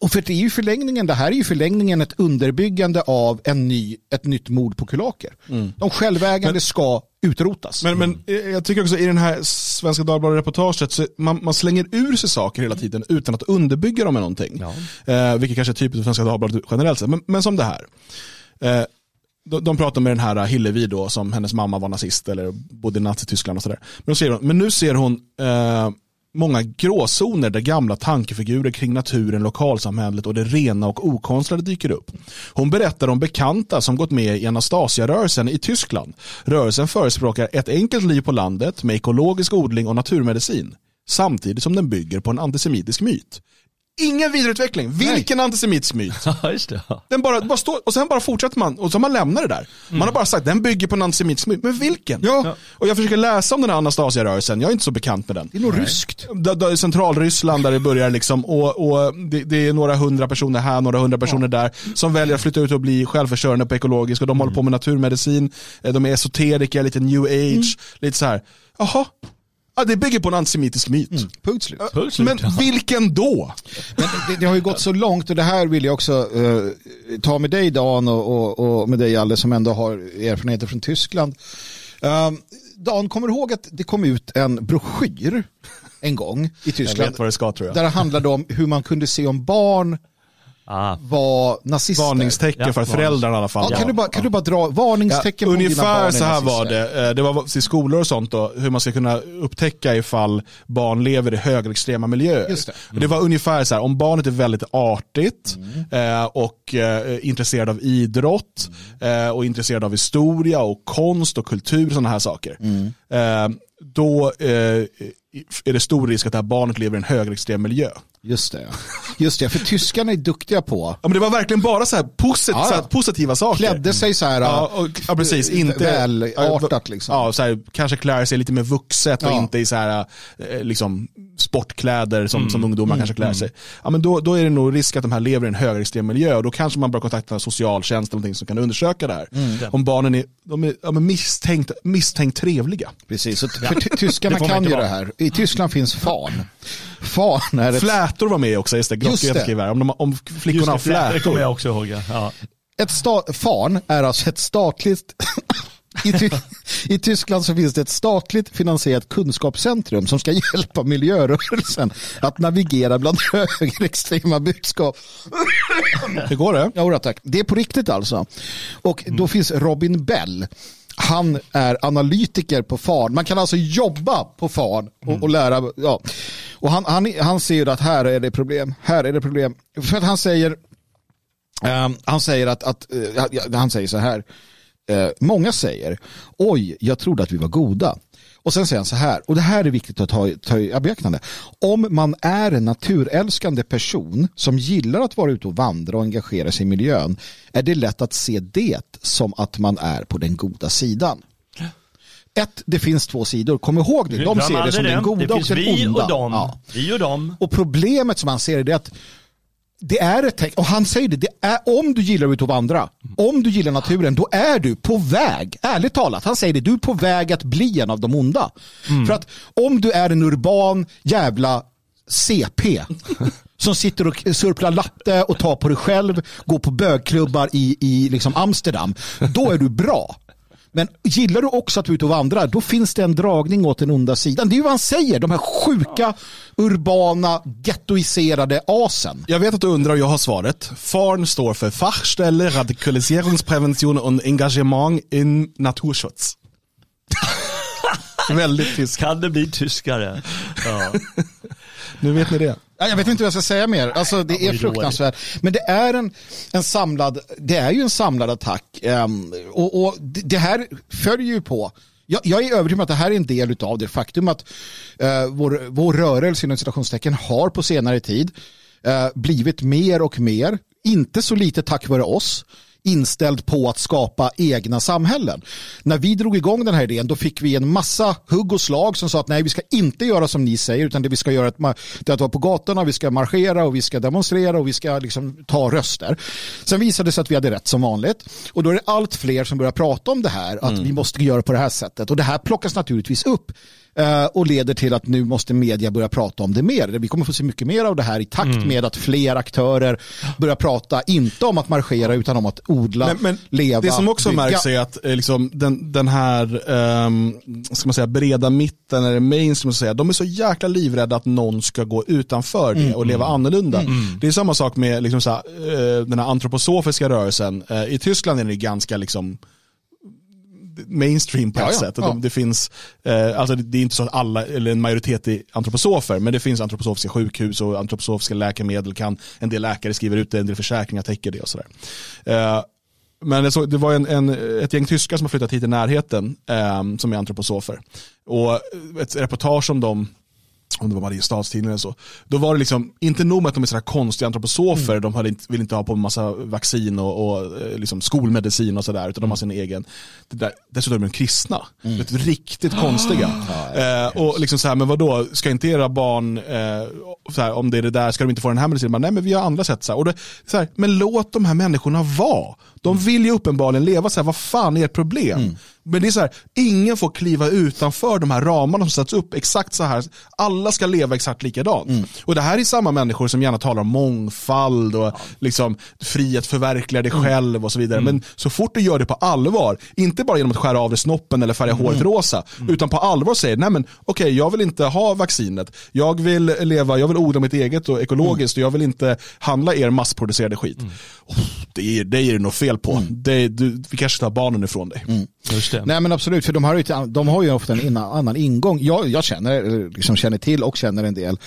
Och för det är ju förlängningen, det här är ju förlängningen ett underbyggande av en ny, ett nytt mord på kulaker. De självägande ska utrotas. Men, men eh, jag tycker också i den här Svenska Dagbladet-reportaget, så man, man slänger ur sig saker hela tiden utan att underbygga dem med någonting. Eh, vilket kanske är typiskt för Svenska Dagbladet generellt sett. Men, men som det här. Eh, de, de pratar med den här Hillevi då, som hennes mamma var nazist eller bodde i Nazityskland och sådär. Men, då säger hon, men nu ser hon eh, många gråzoner där gamla tankefigurer kring naturen, lokalsamhället och det rena och okonstlade dyker upp. Hon berättar om bekanta som gått med i Anastasia-rörelsen i Tyskland. Rörelsen förespråkar ett enkelt liv på landet med ekologisk odling och naturmedicin. Samtidigt som den bygger på en antisemitisk myt. Ingen vidareutveckling. Vilken antisemitisk myt? Ja. Den bara, bara står, och sen bara fortsätter man och så har man lämnar det där. Man har bara sagt den bygger på en antisemitisk myt. Men vilken? Ja. Och jag försöker läsa om den här Anastasia-rörelsen, jag är inte så bekant med den. det är nog ryskt. Centralryssland där det börjar liksom och, och det, det är några hundra personer här, några hundra personer där som väljer att flytta ut och bli självförsörjande på ekologiskt och de håller på med naturmedicin, eh, de är esoteriker, lite new age, lite så här. Jaha, ja, det bygger på en antisemitisk myt. Punkt slut. Punkt slut, Men ja. vilken då? Men det, det har ju gått så långt och det här vill jag också eh, ta med dig Dan och, och, och med dig Alle som ändå har erfarenheter från Tyskland. Um, Dan, kommer du ihåg att det kom ut en broschyr en gång i Jag Tyskland vet vad det ska tror jag. där det handlade om hur man kunde se om barn Ah. var nazister. Varningstecken Ja, för föräldrarna i alla fall. Ja, kan, du bara, kan du bara dra varningstecken Ja, på dina ungefär barn så här är var det. Eh, Det var till skolor och sånt då, hur man ska kunna upptäcka ifall barn lever i högerextrema miljöer. Just det. Och det var ungefär så här, om barnet är väldigt artigt Mm. och eh, intresserad av idrott Mm. och intresserad av historia och konst och kultur och sådana här saker. Mm. Då är det stor risk att det här barnet lever i en högerextrem miljö. Just det. Just det, för tyskarna är duktiga på Ja, men det var verkligen bara så här, posit- Ja, så här positiva saker. klädde sig så här Ja, och, ja precis. Inte, välartat liksom. Ja, så här, kanske klär sig lite mer vuxet och Ja. inte i så här, eh, liksom, sportkläder som, Mm. som ungdomar kanske klär sig. Ja, men då, då är det nog risk att de här lever i en högerextrem miljö och då kanske man bör kontakta socialtjänst eller någonting som kan undersöka det här. Mm. Om barnen är, de är ja, men misstänkt, misstänkt trevliga. Precis, så för ty- tyskarna kan ju vara. det här. I Tyskland finns fan. Fan är ett, Flätor var med också, just det. Det. Här. Om, de, om flickorna har Just det, det kommer flätor. jag också ihåg. Ja. Ett sta- fan är alltså ett statligt I, Ty- I Tyskland så finns det ett statligt finansierat kunskapscentrum som ska hjälpa miljörörelsen att navigera bland högerextrema budskap. Hur går det? Ja, tack. Det är på riktigt alltså. Och då finns Robin Bell. Han är analytiker på FAN. Man kan alltså jobba på FAN och, och lära. Ja. Och han, han, han ser att här är det problem. Här är det problem. För att han säger ehm, han säger att, att eh, han säger så här. Eh, många säger oj, jag trodde att vi var goda. Och sen säger han så här, och det här är viktigt att ta, ta i beaktande. Om man är en naturälskande person som gillar att vara ute och vandra och engagera sig i miljön är det lätt att se det som att man är på den goda sidan. Ett, det finns två sidor. Kom ihåg det. De ser det som den goda det och den vi onda. och dem. Ja. Vi och dem. Och problemet som han ser är det att det är ett tecken, och han säger det, det är, om du gillar ut att vandra, om du gillar naturen, då är du på väg, ärligt talat, han säger det, du är på väg att bli en av de onda. För att om du är en urban jävla CP som sitter och surplar latte och tar på dig själv, går på bögklubbar i, i liksom Amsterdam, då är du bra. Men gillar du också att vara ute och vandra, då finns det en dragning åt den onda sidan. Det är ju vad han säger, de här sjuka, urbana, gettoiserade asen. Jag vet att du undrar och jag har svaret. FARN står för Fachstelle Radikaliseringsprävention och Engagemang in Naturschutz. Väldigt tyst. Kan det bli tyskare? Ja. Nu vet ni det. Ja, Jag vet inte vad jag ska säga mer. Alltså, det är fruktansvärt. Men det är, en, en samlad, det är ju en samlad attack. Ehm, och, och det det här följer ju på. Jag, jag är övertygad om att det här är en del av det faktum att eh, vår, vår rörelse inom citationstecken har på senare tid eh, blivit mer och mer, inte så lite tack vare oss, inställd på att skapa egna samhällen. När vi drog igång den här idén då fick vi en massa hugg och slag som sa att nej vi ska inte göra som ni säger utan det vi ska göra är att vara på gatorna, vi ska marschera och vi ska demonstrera och vi ska liksom ta röster. Sen visade det sig att vi hade rätt som vanligt och då är det allt fler som börjar prata om det här att vi måste göra på det här sättet och det här plockas naturligtvis upp och leder till att nu måste media börja prata om det mer. Vi kommer få se mycket mer av det här i takt med att fler aktörer börjar prata, inte om att marschera utan om att odla, Men, men leva, det som också bygga. märks är att eh, liksom, den, den här um, ska man säga, breda mitten, eller mainstream, säga, de är så jäkla livrädda att någon ska gå utanför det och leva annorlunda. Det är samma sak med liksom, så här, eh, den här antroposofiska rörelsen. Eh, I Tyskland är det ganska liksom, mainstream på ett Ja, sätt. Ja. de- Det, finns, eh, alltså det, det är inte så att alla, eller en majoritet är antroposofer, men det finns antroposofiska sjukhus och antroposofiska läkemedel kan en del läkare skriver ut det, en del försäkringar täcker det och sådär. Eh, men det, så, det var en, en, ett gäng tyskar som har flyttat hit i närheten eh, som är antroposofer. Och ett reportage om dem om det var Mariestadstidningen eller så. Då var det liksom, inte nog med att de är sådana konstiga antroposofer, de hade vill inte ha på en massa vaccin och, och eh, liksom skolmedicin och sådär, utan de har sin egen. Det där, dessutom är de kristna. Det är riktigt konstiga. Eh, och liksom så här, men vadå, ska inte era barn, eh, så här, om det är det där, ska de inte få den här medicinen? Men, Nej men vi har andra sätt. Så. Och det, så men låt de här människorna vara. De vill ju uppenbarligen leva så här, vad fan är ert problem? Men det är så här, ingen får kliva utanför de här ramarna som sätts upp exakt så här. Alla ska leva exakt likadant. Och det här är samma människor som gärna talar om mångfald och liksom, frihet förverkliga dig själv och så vidare. Men så fort du gör det på allvar, inte bara genom att skära av dig snoppen eller färga håret rosa, utan på allvar säger, nej men okej, jag vill inte ha vaccinet. Jag vill leva, jag vill odla mitt eget och ekologiskt och jag vill inte handla er massproducerade skit. Oh, det, är, det är nog fel på. Det, du, vi kanske tar barnen ifrån dig. Just det. Nej men absolut, för de har ju, de har ju ofta en annan ingång. Jag, jag känner, liksom känner till och känner en del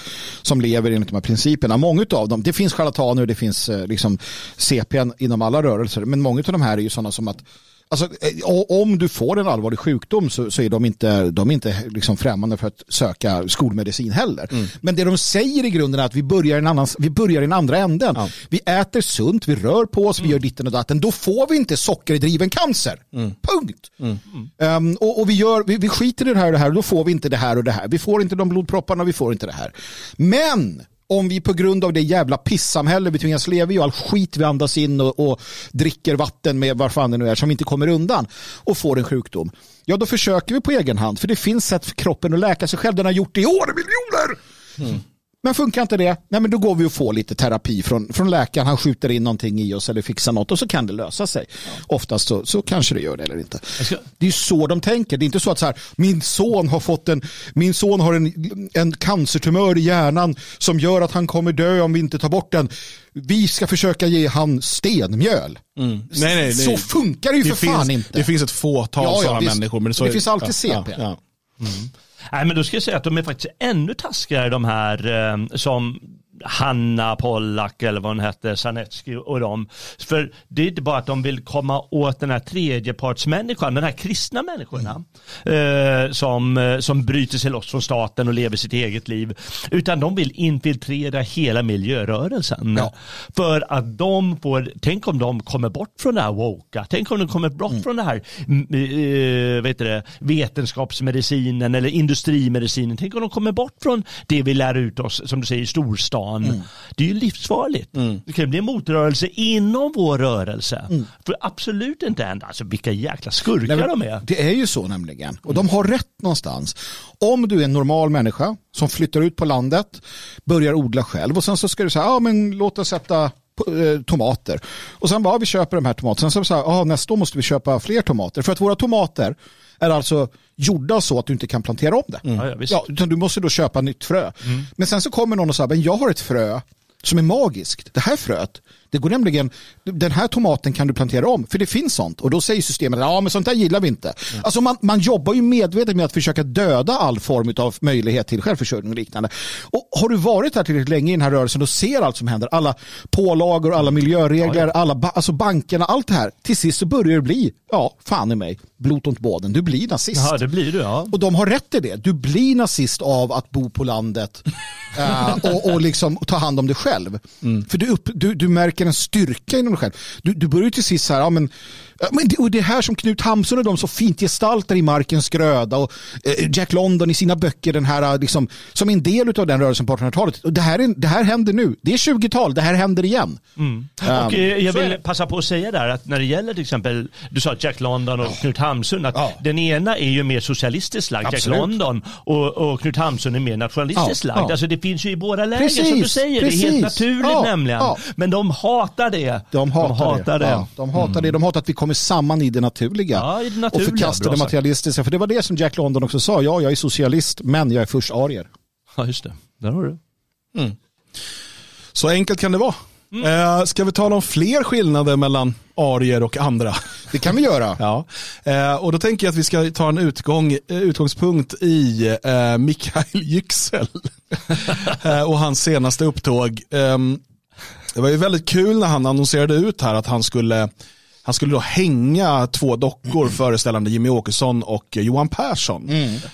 som lever enligt de här principerna. Många av dem, det finns charlataner och det finns eh, liksom CPN inom alla rörelser, men många av de här är ju sådana som att Alltså, eh, om du får en allvarlig sjukdom så, så är de inte, de är inte liksom främmande för att söka skolmedicin heller. Men det de säger i grunden är att vi börjar i en, annan, vi börjar i den andra änden. Vi äter sunt, vi rör på oss, vi gör ditten och datten. Då får vi inte sockerdriven cancer. Punkt. Ehm, och och vi, gör, vi, vi skiter i det här och det här och då får vi inte det här och det här. Vi får inte de blodpropparna, vi får inte det här. Men om vi på grund av det jävla pissamhälle vi tvingas leva i och all skit vi andas in och, och dricker vatten med vad fan det nu är som vi inte kommer undan och får en sjukdom. Ja, då försöker vi på egen hand för det finns sätt för kroppen att läka sig själv. Den har gjort det i år miljoner. Mm. Men funkar inte det, nej men då går vi och får lite terapi från, från läkaren. Han skjuter in någonting i oss eller fixar något och så kan det lösa sig. Oftast så, så kanske det gör det eller inte. ska- Det är ju så de tänker. Det är inte så att så här, min son har fått en, min son har en, en cancertumör i hjärnan som gör att han kommer dö om vi inte tar bort den. Vi ska försöka ge han stenmjöl. Nej, nej, nej. Så funkar det ju för fan finns, inte. Det finns ett fåtal Ja, ja, sådana människor. Men det, så Det finns alltid CP. Ja, Mm. Nej, men då ska jag säga att de är faktiskt ännu taskigare de här eh, som Hanna Pollack eller vad hon hette, Sarnecki och dem. För det är inte bara att de vill komma åt den här tredjepartsmänniskan, den här kristna människorna eh, som, eh, som bryter sig loss från staten och lever sitt eget liv. Utan de vill infiltrera hela miljörörelsen. Ja. För att de får, tänk om de kommer bort från det här woka, tänk om de kommer bort från det här mm, eh, vet det, vetenskapsmedicinen eller industrimedicinen, tänk om de kommer bort från det vi lär ut oss, som du säger, i storstaden dagen. Det är ju livsfarligt. Det kan bli en motrörelse inom vår rörelse. För absolut inte hända. Alltså vilka jäkla skurkar Nej, de är. Det är ju så nämligen. Och de har rätt någonstans. Om du är en normal människa som flyttar ut på landet, börjar odla själv och sen så ska du säga, ja men låt oss sätta eh, tomater. Och sen bara, ja, vi köper de här tomaterna. Sen så säger ja nästa år måste vi köpa fler tomater. För att våra tomater är alltså gjorda så att du inte kan plantera om det. Ja, ja. Ja, utan du måste då köpa nytt frö. Men sen så kommer någon och säger, men jag har ett frö som är magiskt. Det här fröet, det går nämligen, den här tomaten kan du plantera om, för det finns sånt. Och då säger systemet, ja men sånt där gillar vi inte. Alltså man, man jobbar ju medvetet med att försöka döda all form av möjlighet till självförsörjning och liknande. Och har du varit här tillräckligt länge i den här rörelsen, då ser allt som händer. Alla pålagor, alla miljöregler, alla ba alltså bankerna, allt det här. Till sist så börjar det bli, ja, fan i mig, blot ont båden. Du blir nazist. Ja, det blir du ja. Och de har rätt i det. Du blir nazist av att bo på landet eh, och, och liksom ta hand om dig själv. För du, upp, du, du märker en styrka inom dig själv. Du, du börjar ju till sist så här, ja, men, men det, och det här som Knut Hamsun och de så fint gestaltar i Markens gröda och eh, Jack London i sina böcker, den här, eh, liksom, som en del av den rörelsen på 1800-talet. Och det, här är, det här händer nu. Det är 20-tal, det här händer igen. Och eh, jag vill passa på att säga där att när det gäller till exempel, du sa Jack London och Knut Hamsun, att Ja. den ena är ju mer socialistiskt lagd, Jack. London, och, och Knut Hamsun är mer nationalistiskt Ja, lagd. Alltså det finns ju i båda läger som Precis, du säger, det är precis. helt naturligt nämligen. Men de hatar det. De hatar, hatar det. det. Ja, de hatar det. De hatar att vi kommer samman i det naturliga. Ja, i det och naturliga. förkastar Bra det materialistiska. För det var det som Jack London också sa. Ja, jag är socialist, men jag är först arier. Ja, just det. Där har du. Så enkelt kan det vara. Eh, ska vi tala om fler skillnader mellan arier och andra? Det kan vi göra. Ja, eh, och då tänker jag att vi ska ta en utgång, eh, utgångspunkt i eh, Mikael Yüksel eh, och hans senaste upptåg. Ehm, det var ju väldigt kul när han annonserade ut här att han skulle han skulle då hänga två dockor föreställande Jimmy Åkesson och Johan Persson.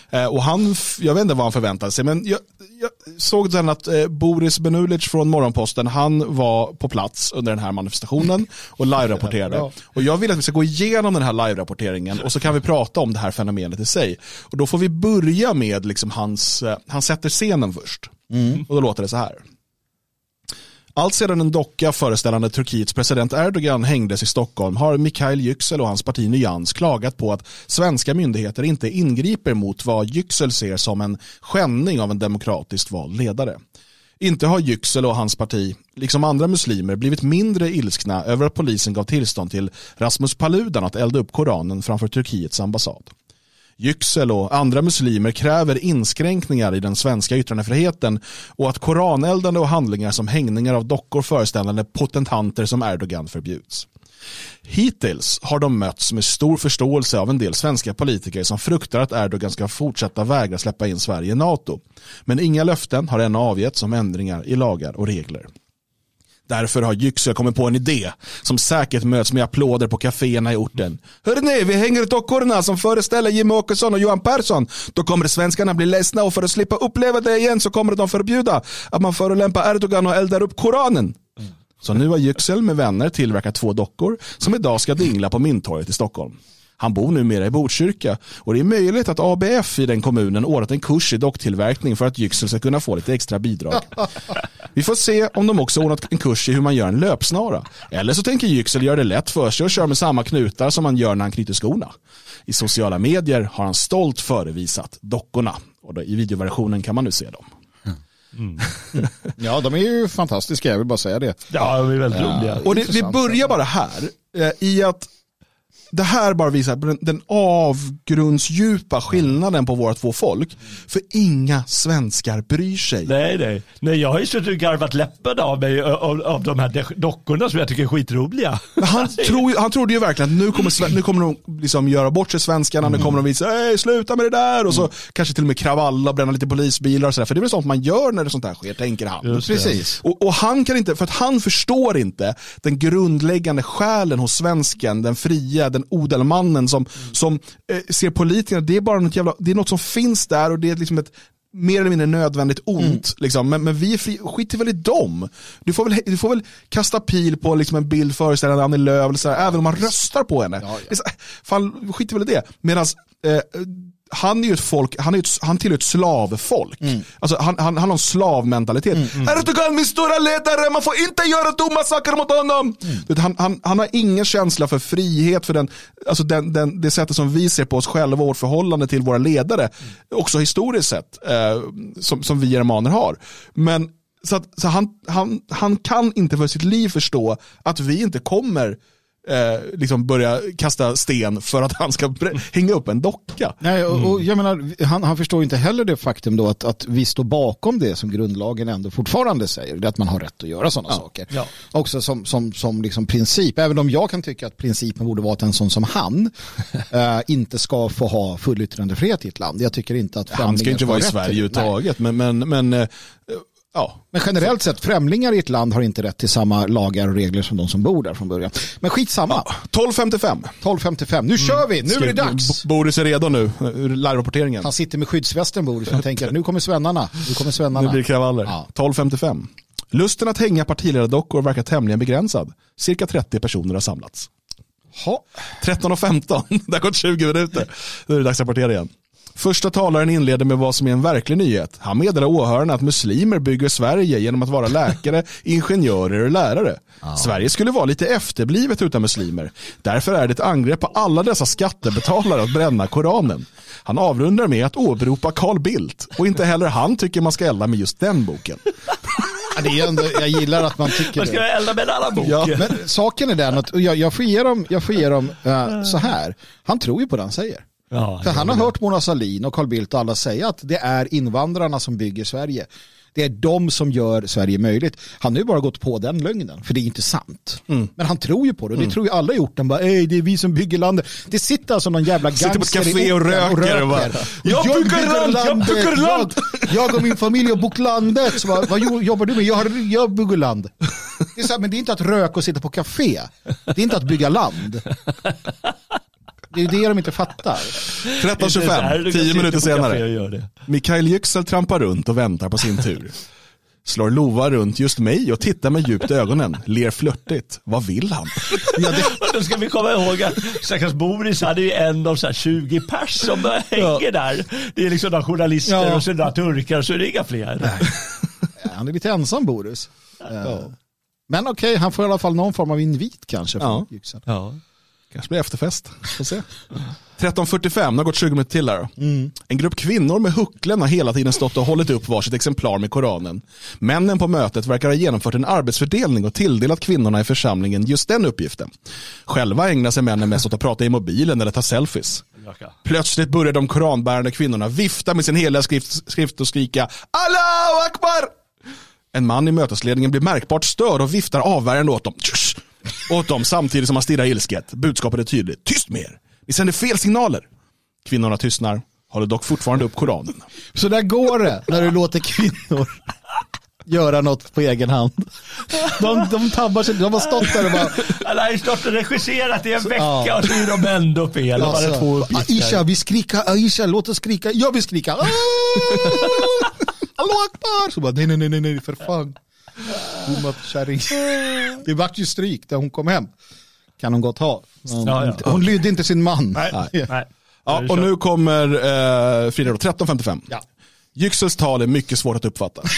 Eh, och han, jag vet inte vad han förväntade sig, men jag, jag såg sen att eh, Boris Benulic från Morgonposten, han var på plats under den här manifestationen och live-rapporterade. Och jag vill att vi ska gå igenom den här live-rapporteringen och så kan vi prata om det här fenomenet i sig. Och då får vi börja med liksom hans, eh, han sätter scenen först. Och då låter det så här. Allt sedan en docka föreställande Turkiets president Erdogan hängdes i Stockholm har Mikhail Yüksel och hans parti Nyans klagat på att svenska myndigheter inte ingriper mot vad Yüksel ser som en skändning av en demokratiskt vald ledare. Inte har Yüksel och hans parti, liksom andra muslimer, blivit mindre ilskna över att polisen gav tillstånd till Rasmus Paludan att elda upp Koranen framför Turkiets ambassad. Yüksel och andra muslimer kräver inskränkningar i den svenska yttrandefriheten och att koraneldande och handlingar som hängningar av dockor föreställande potentanter som Erdogan förbjuds. Hittills har de mötts med stor förståelse av en del svenska politiker som fruktar att Erdogan ska fortsätta vägra släppa in Sverige i NATO. Men inga löften har ännu avgetts om ändringar i lagar och regler. Därför har Yüksel kommit på en idé som säkert möts med applåder på kaféerna i orten. Hörrni, vi hänger dockorna som föreställer Jimmie Åkesson och Johan Persson. Då kommer svenskarna bli ledsna och för att slippa uppleva det igen så kommer de förbjuda att man förolämpar Erdogan och eldar upp Koranen. Så nu har Yüksel med vänner tillverkat två dockor som idag ska dingla på Mynttorget i Stockholm. Han bor numera i Botkyrka och det är möjligt att ABF i den kommunen ordnat en kurs i docktillverkning för att Yüksel ska kunna få lite extra bidrag. Vi får se om de också ordnat en kurs i hur man gör en löpsnara. Eller så tänker Yüksel göra det lätt för sig och köra med samma knutar som man gör när han knyter skorna. I sociala medier har han stolt förevisat dockorna. Och då, i videoversionen kan man nu se dem. Ja, de är ju fantastiska, jag vill bara säga det. Ja, de är väldigt roliga. Och det, vi Intressant. börjar bara här eh, i att det här bara visar den, den avgrundsdjupa skillnaden på våra två folk. För inga svenskar bryr sig. Nej, nej. nej, jag har ju suttit och garvat läppen av mig av, av de här dockorna som jag tycker är skitroliga. Men Han, tror, ju- han trodde ju verkligen att nu kommer, nu kommer de liksom göra bort sig svenskarna, nu kommer de visa, "Ey, sluta med det där och så kanske till och med kravalla och bränna lite polisbilar och sådär. För det är väl sånt man gör när det sånt här sker, tänker han. Just. Precis. Och, och han kan inte, för att han förstår inte den grundläggande själen hos svensken, den fria, den odelmannen som, som eh, ser politikerna, det är bara något jävla, det är något som finns där och det är liksom ett mer eller mindre nödvändigt ont. Liksom. Men, men vi är fri, skiter väl i dem. Du får väl, du får väl kasta pil på liksom en bild föreställande Annie Lööf, eller så här, även om man röstar på henne. Är så, fan, skiter väl i det. Medan eh, han är ju ett folk, han, är ett, han tillhör ett slavfolk. Alltså, han, han, han har en slavmentalitet. Erdogan min stora ledare, man får inte göra dumma saker mot honom. Vet, Han, han, han har ingen känsla för frihet, för den, alltså den, den, det sättet som vi ser på oss själva och vårt förhållande till våra ledare. Också historiskt sett, eh, som, som vi germaner har. Men så, att, så han, han, han kan inte för sitt liv förstå att vi inte kommer eh, liksom börja kasta sten för att han ska hänga upp en docka. Nej, och, och jag menar, han, han förstår inte heller det faktum då att, att vi står bakom det som grundlagen ändå fortfarande säger, det är att man har rätt att göra sådana saker. Ja. Också som, som, som liksom princip, även om jag kan tycka att principen borde vara att en sån som han eh, inte ska få ha full yttrandefrihet i ett land. Jag tycker inte att Han ska inte vara i Sverige överhuvudtaget. Men, men, men eh, ja, Men generellt sett, främlingar i ett land har inte rätt till samma lagar och regler som de som bor där från början. Men skitsamma, 12.55. 12.55, nu kör vi, nu är det dags. Boris är redo nu, ur live-rapporteringen. Han sitter med skyddsvästen Boris, han tänker att nu kommer svennarna, nu kommer svennarna. Nu blir det kravaller. Ja. 12.55. Lusten att hänga partiledardockor verkar tämligen begränsad. Cirka 30 personer har samlats. Ha. 13.15, det har gått 20 minuter. Nu är det dags att rapportera igen. Första talaren inleder med vad som är en verklig nyhet. Han meddelar åhörarna att muslimer bygger Sverige genom att vara läkare, ingenjörer och lärare. Sverige skulle vara lite efterblivet utan muslimer. Därför är det ett angrepp på alla dessa skattebetalare att bränna Koranen. Han avrundar med att åberopa Carl Bildt och inte heller han tycker man ska elda med just den boken. Ja, det är ändå, jag gillar att man tycker Man ska det. elda med en annan bok. Ja. Men saken är den att jag, jag får ge dem, jag får ge dem eh, så här. Han tror ju på det han säger. Ja, För han har hört Mona Sahlin och Carl Bildt och alla säga att det är invandrarna som bygger Sverige. Det är de som gör Sverige möjligt. Han har ju bara gått på den lögnen, för det är inte sant. Mm. Men han tror ju på det, och det tror ju alla gjort. De bara, Ej, det är vi som bygger landet. Det sitter alltså någon jävla Sitter på ett gangster café och orten röker och bara, "Jag bygger land, jag bygger land." Jag, jag och min familj har bott landet. Så vad, vad jo- jobbar du med? Jag, har, jag bygger land. Det är så här, men det är inte att röka och sitta på café. Det är inte att bygga land. Det är det de inte fattar. Inte så här, 13.25, du kan 10 sitta minuter senare. Mikael Yüksel trampar runt och väntar på sin tur. Slår Lova runt just mig och tittar med djupt i ögonen. Ler flörtigt. Vad vill han? Ja, det, Då ska vi komma ihåg att stackars Boris hade ju en av så här 20 pers som hänger där. Det är liksom några journalister Ja. och så några turkar och så är det inga fler. han är lite ensam Boris. Eh, Men okej, han får i alla fall någon form av invit kanske. från Ja. Ja. Kanske blir efterfest. Får se. 13.45, det har gått 20 minuter till här. Mm. En grupp kvinnor med hucklen har hela tiden stått och hållit upp varsitt exemplar med Koranen. Männen på mötet verkar ha genomfört en arbetsfördelning och tilldelat kvinnorna i församlingen just den uppgiften. Själva ägnar sig männen mest åt att prata i mobilen eller ta selfies. Plötsligt börjar de koranbärande kvinnorna vifta med sin heliga skrift, skrift och skrika Allahu Akbar! En man i mötesledningen blir märkbart störd och viftar avvärjande åt dem. Åt dem samtidigt som han stirrar ilsket. Budskapet är tydligt. Tyst med er! Ni sänder fel signaler. Kvinnorna tystnar, håller dock fortfarande upp Koranen. Så där går det när du låter kvinnor göra något på egen hand. De, de tabbar sig, de har stått där och bara Alla har ju stått och regisserat i en vecka Ja. och så är de ändå fel. Alltså, bara två uppgifter. Aisha, vi skrika, Aisha, låt oss skrika, jag vill skrika. Ah! Allahu Akbar! Så bara, nej, nej, nej, nej, nej, för fan. Dumma kärring. Det vart ju stryk där hon kom hem. Kan hon gott ha. Hon, Ja, ja. hon lydde inte sin man. Nej, nej. Ja, och nu kommer eh, Frida då, 13.55. Ja. Yüksels tal är mycket svårt att uppfatta.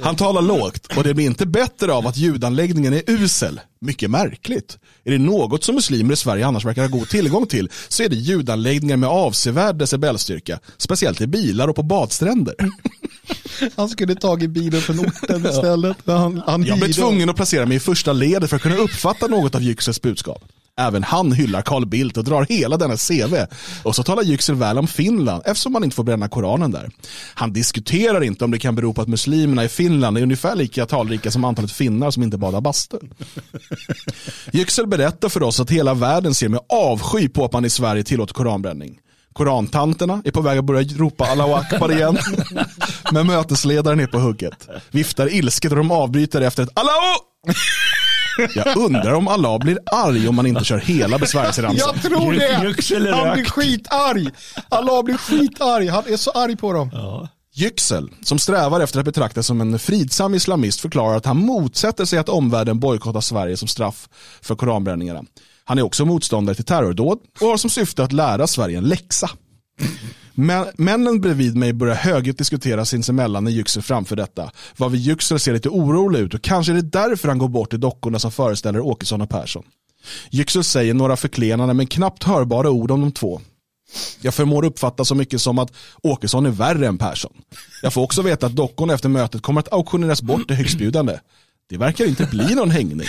Han talar lågt och det blir inte bättre av att ljudanläggningen är usel. Mycket märkligt. Är det något som muslimer i Sverige annars verkar ha god tillgång till så är det ljudanläggningar med avsevärd decibelstyrka. Speciellt i bilar och på badstränder. Han skulle tagit bilen från orten istället. Han, han Jag blev tvungen att placera mig i första ledet för att kunna uppfatta något av Yüksels budskap. Även han hyllar Carl Bildt och drar hela denna CV. Och så talar Yüksel väl om Finland eftersom man inte får bränna Koranen där. Han diskuterar inte om det kan bero på att muslimerna i Finland är ungefär lika talrika som antalet finnar som inte badar bastu. Yüksel berättar för oss att hela världen ser med avsky på att man i Sverige tillåter koranbränning. Korantanterna är på väg att börja ropa Allahu Akbar igen. Men mötesledaren är på hugget. Viftar ilsket och de avbryter efter ett Allahu! Jag undrar om Allah blir arg om man inte kör hela besvärjelseramsan. Jag tror det. Han blir skitarg. Allah blir skitarg. Han är så arg på dem. Yüksel, som strävar efter att betraktas som en fridsam islamist, förklarar att han motsätter sig att omvärlden bojkottar Sverige som straff för koranbränningarna. Han är också motståndare till terrordåd och har som syfte att lära Sverige en läxa. Men, männen bredvid mig börjar högljutt diskutera sinsemellan när Yüksel framför detta. Varvid Yüksel ser lite orolig ut och kanske är det därför han går bort till dockorna som föreställer Åkesson och Persson. Yüksel säger några förklenande men knappt hörbara ord om de två. Jag förmår uppfatta så mycket som att Åkesson är värre än Persson. Jag får också veta att dockorna efter mötet kommer att auktioneras bort till högstbjudande. Det verkar inte bli någon hängning.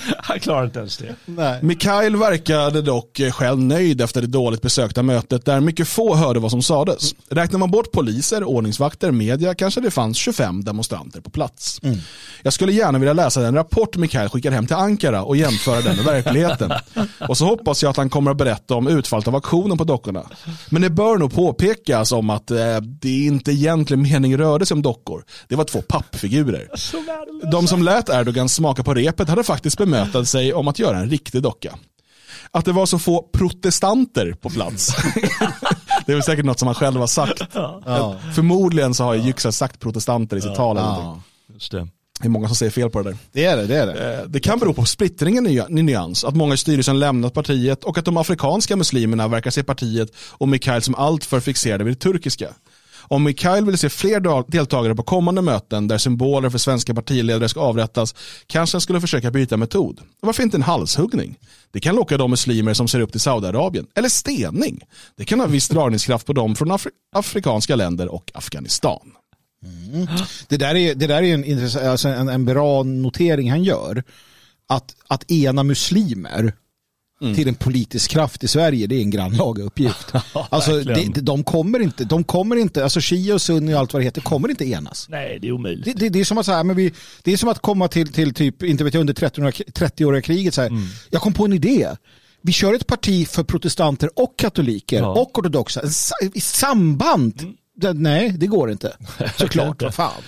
Han klarar inte ens det. Nej. Mikael verkade dock själv nöjd efter det dåligt besökta mötet där mycket få hörde vad som sades. Räknar man bort poliser, ordningsvakter, media kanske det fanns 25 demonstranter på plats. Jag skulle gärna vilja läsa den rapport Mikael skickar hem till Ankara och jämföra den med verkligheten. Och så hoppas jag att han kommer att berätta om utfallet av auktionen på dockorna. Men det bör nog påpekas om att eh, det inte egentligen mening rörde sig om dockor. Det var två pappfigurer. De som lät Erdogan smaka på repet hade faktiskt bemötat sig om att göra en riktig docka. Att det var så få protestanter på plats. det är väl säkert något som han själv har sagt. Ja. Förmodligen så har ju Yüksel sagt protestanter i sitt tal. Eller Ja. Just det. det är många som säger fel på det där. Det är det, det är det. Eh, Det kan bero på splittringen i i nyans, att många i styrelsen lämnat partiet och att de afrikanska muslimerna verkar se partiet och Mikael som alltför fixerade vid det turkiska. Om Mikael vill se fler deltagare på kommande möten där symboler för svenska partiledare ska avrättas kanske han skulle försöka byta metod. Varför inte en halshuggning? Det kan locka de muslimer som ser upp till Saudiarabien. Eller stening. Det kan ha viss dragningskraft på dem från Afri- afrikanska länder och Afghanistan. Mm. Det där är, det där är en, alltså en, en bra notering han gör. Att, att ena muslimer till en politisk kraft i Sverige, det är en grannlaga uppgift. alltså, det, de kommer inte, de kommer inte, alltså Shia och Sunni och allt vad det heter, kommer inte enas. Nej, det är omöjligt. Det, det, det, är som att, så här, men vi, det är som att komma till, till typ, inte vet jag, under 30-åriga 30 kriget. Så här. Jag kom på en idé. Vi kör ett parti för protestanter och katoliker Ja. och ortodoxa i samband. Det, nej, det går inte. Såklart, vad fan.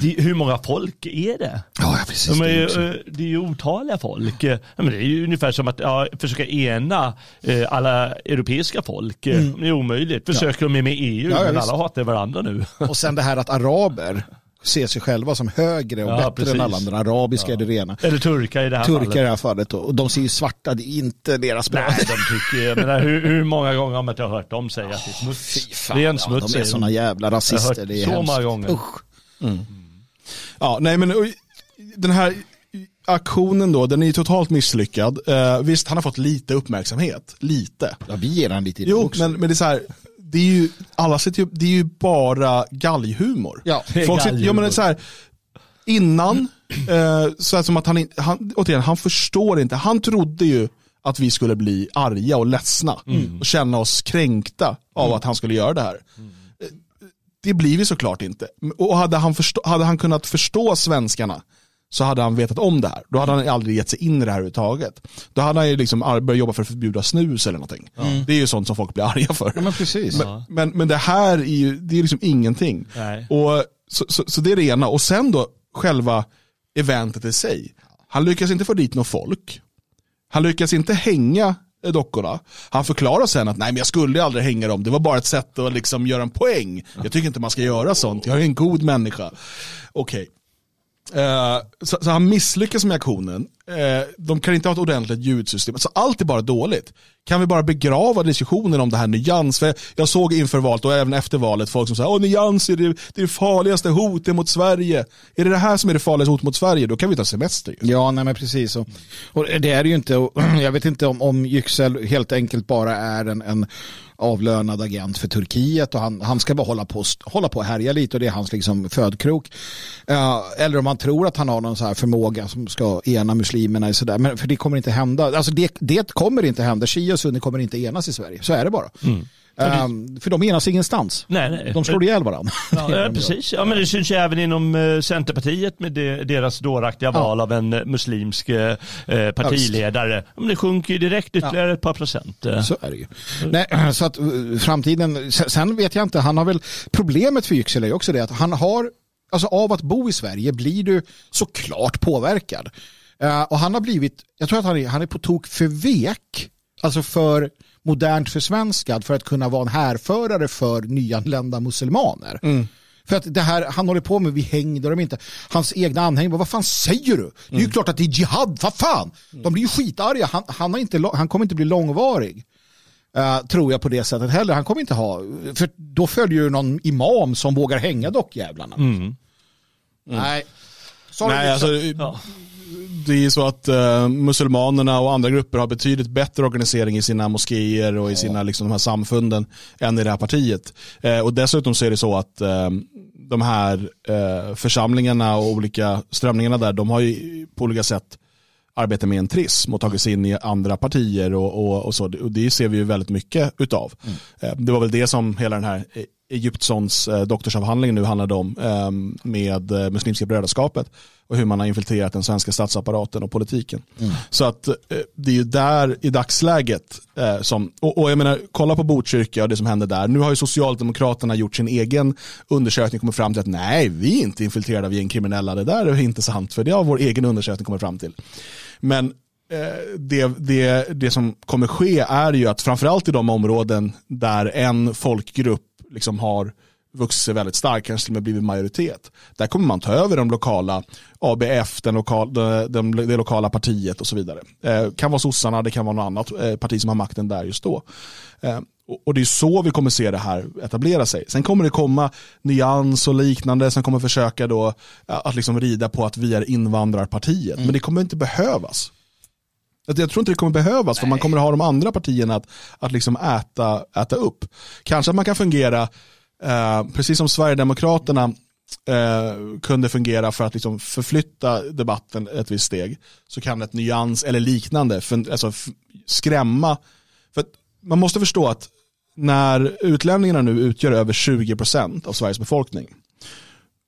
Det, det, hur många folk är det? Ja, precis. De är, det är ju, eh, det är ju otaliga folk. Ja, men det är ju ungefär som att ja, försöka ena eh, alla europeiska folk. Eh, Det är omöjligt. Försöker de med EU, Mm. Ja, ja, men visst. alla hatar varandra nu. Och sen det här att araber ser sig själva som högre och Ja, bättre precis. än alla andra. Arabiska är det rena. Eller turkar i det här Turkar i fallet. det här fallet. Och de ser ju svarta, det är inte deras bra. Nej, de tycker, jag menar, hur, hur många gånger har jag hört dem säga att det är smuts? Fy fan, Ren ja, smuts de är sådana jävla Jag har rasister. hört Det är så hemskt. många gånger. Usch. Ja, nej men den här aktionen då, den är ju totalt misslyckad. Eh, visst, han har fått lite uppmärksamhet. Lite. Ja, vi ger han lite Jo, också. men, men det är så här, det är ju, alla sitter ju, det är ju bara galghumor. Ja, Folk sitter, ja men det är så här, innan, eh, så här som att han, han, återigen, han förstår inte, han trodde ju att vi skulle bli arga och ledsna och känna oss kränkta av att han skulle göra det här. Eh, Det blir vi såklart inte. Och hade han, förstå, hade han kunnat förstå svenskarna så hade han vetat om det här. Då hade han aldrig gett sig in i det här överhuvudtaget. Då hade han ju liksom börjat jobba för att förbjuda snus eller någonting. Det är ju sånt som folk blir arga för. Ja, men precis. Men, men, men det här är ju det är liksom ingenting. Nej. Och, så, så, så det är det ena. Och sen då själva eventet i sig. Han lyckas inte få dit något folk. Han lyckas inte hänga Eh, dockorna. Han förklarar sen att nej men jag skulle aldrig hänga dem. Det var bara ett sätt att liksom göra en poäng. Jag tycker inte man ska göra sånt. Jag är en god människa. Okej. Eh, så, så han misslyckas med aktionen. Eh, de kan inte ha ett ordentligt ljudsystem. Alltså allt är bara dåligt. Kan vi bara begrava diskussionen om det här nyans? För jag såg inför valet och även efter valet folk som sa att nyans är det, det, är det farligaste hotet mot Sverige. Är det det här som är det farligaste hotet mot Sverige? Då kan vi ta semester. Ju. Ja, nej men precis. Och, och det är det ju inte, och jag vet inte om, om Yüksel helt enkelt bara är en, en avlönad agent för Turkiet och han, han ska bara hålla på, hålla på och härja lite och det är hans liksom födkrok. Eh, eller om han tror att han har någon så här förmåga som ska ena muslimer muslimerna i sådär. Men för det kommer inte hända. Alltså det, det kommer inte hända. Shia och sunni kommer inte enas i Sverige. Så är det bara. Eh, för de enas ingenstans. Nej, nej. De slår ihjäl varandra. Ja, ja, precis. Ja, men det syns ju även inom eh, Centerpartiet med deras dåraktiga val av en eh, muslimsk eh, partiledare. Ja, men det sjunker ju direkt ytterligare ett par procent. Så är det ju. Nej, så att framtiden, sen- vet jag inte, han har väl, problemet för Yüksel är också det att han har, alltså av att bo i Sverige blir du såklart påverkad. Eh, och han har blivit, jag tror att han är, han är på tok för vek, alltså för modernt försvenskad för att kunna vara en härförare för nyanlända muslimaner. För att det här han håller på med, vi hängde dem inte. Hans egna anhängare, vad fan säger du? Det är ju klart att det är jihad, vad fan? De blir ju skitarga, han, han, har inte, han kommer inte bli långvarig. Eh, tror jag på det sättet heller. Han kommer inte ha, för då följer ju någon imam som vågar hänga dockjävlarna. Nej. Sorry, Nej, alltså, Ja. Det är ju så att eh, muselmanerna och andra grupper har betydligt bättre organisering i sina moskéer och i sina liksom, de här samfunden än i det här partiet. Eh, och dessutom så är det så att eh, de här församlingarna och olika strömningarna där, de har ju på olika sätt arbetat med en trism och tagit sig in i andra partier och, och, och så. Och det ser vi ju väldigt mycket utav. Eh, Det var väl det som hela den här Egyptsons eh, doktorsavhandling nu handlade om eh, med eh, Muslimska brödraskapet och hur man har infiltrerat den svenska statsapparaten och politiken. Så att eh, det är ju där i dagsläget som, och, och jag menar, kolla på Botkyrka och det som hände där. Nu har ju Socialdemokraterna gjort sin egen undersökning och kommit fram till att nej, vi är inte infiltrerade av gängkriminella. Det där är inte sant, för det har vår egen undersökning kommit fram till. Men det, det, det som kommer ske är ju att framförallt i de områden där en folkgrupp liksom har vuxit sig väldigt stark, kanske till och med blivit majoritet. Där kommer man ta över de lokala, ABF, den lokal, de, de, det lokala partiet och så vidare. Eh, kan vara sossarna, det kan vara något annat eh, parti som har makten där just då. Eh, och, och det är så vi kommer se det här etablera sig. Sen kommer det komma nyans och liknande som kommer försöka då eh, att liksom rida på att vi är invandrarpartiet. Men det kommer inte behövas. Jag tror inte det kommer behövas för man kommer ha de andra partierna att, att liksom äta, äta upp. Kanske att man kan fungera, eh, precis som Sverigedemokraterna eh, kunde fungera för att liksom förflytta debatten ett visst steg, så kan ett nyans eller liknande för, alltså, skrämma. För man måste förstå att när utlänningarna nu utgör över 20% av Sveriges befolkning,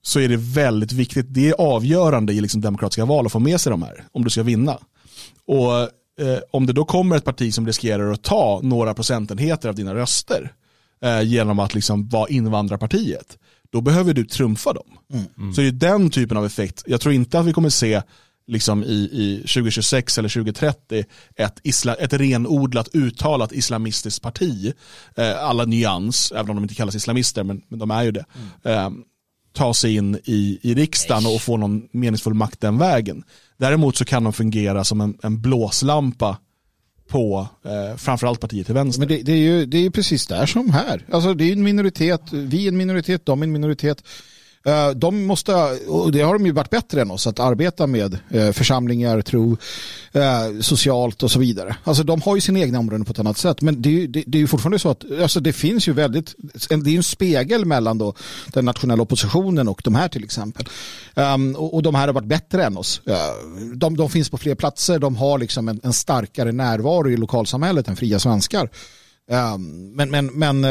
så är det väldigt viktigt, det är avgörande i liksom demokratiska val att få med sig de här, om du ska vinna. Och eh, om det då kommer ett parti som riskerar att ta några procentenheter av dina röster eh, genom att liksom vara invandrarpartiet, då behöver du trumfa dem. Så det är den typen av effekt. Jag tror inte att vi kommer se liksom i, i 2026 eller 2030 ett, isla, ett renodlat uttalat islamistiskt parti, eh, alla nyans, även om de inte kallas islamister, men, men de är ju det, eh, ta sig in i, i riksdagen och få någon meningsfull makt den vägen. Däremot så kan de fungera som en, en blåslampa på eh, framförallt partiet till vänster. Men det, det, är ju, det är ju precis där som här. Alltså det är en minoritet, vi är en minoritet, de är en minoritet. Eh, de måste, och det har de ju varit bättre än oss, att arbeta med eh, församlingar, tro, eh, socialt och så vidare. Alltså de har ju sina egna områden på ett annat sätt. Men det är ju, det, det är ju fortfarande så att alltså det finns ju väldigt, det är ju en spegel mellan då den nationella oppositionen och de här till exempel. Um, och, och de här har varit bättre än oss. De, de finns på fler platser, de har liksom en, en starkare närvaro i lokalsamhället än fria svenskar. Um, men men, men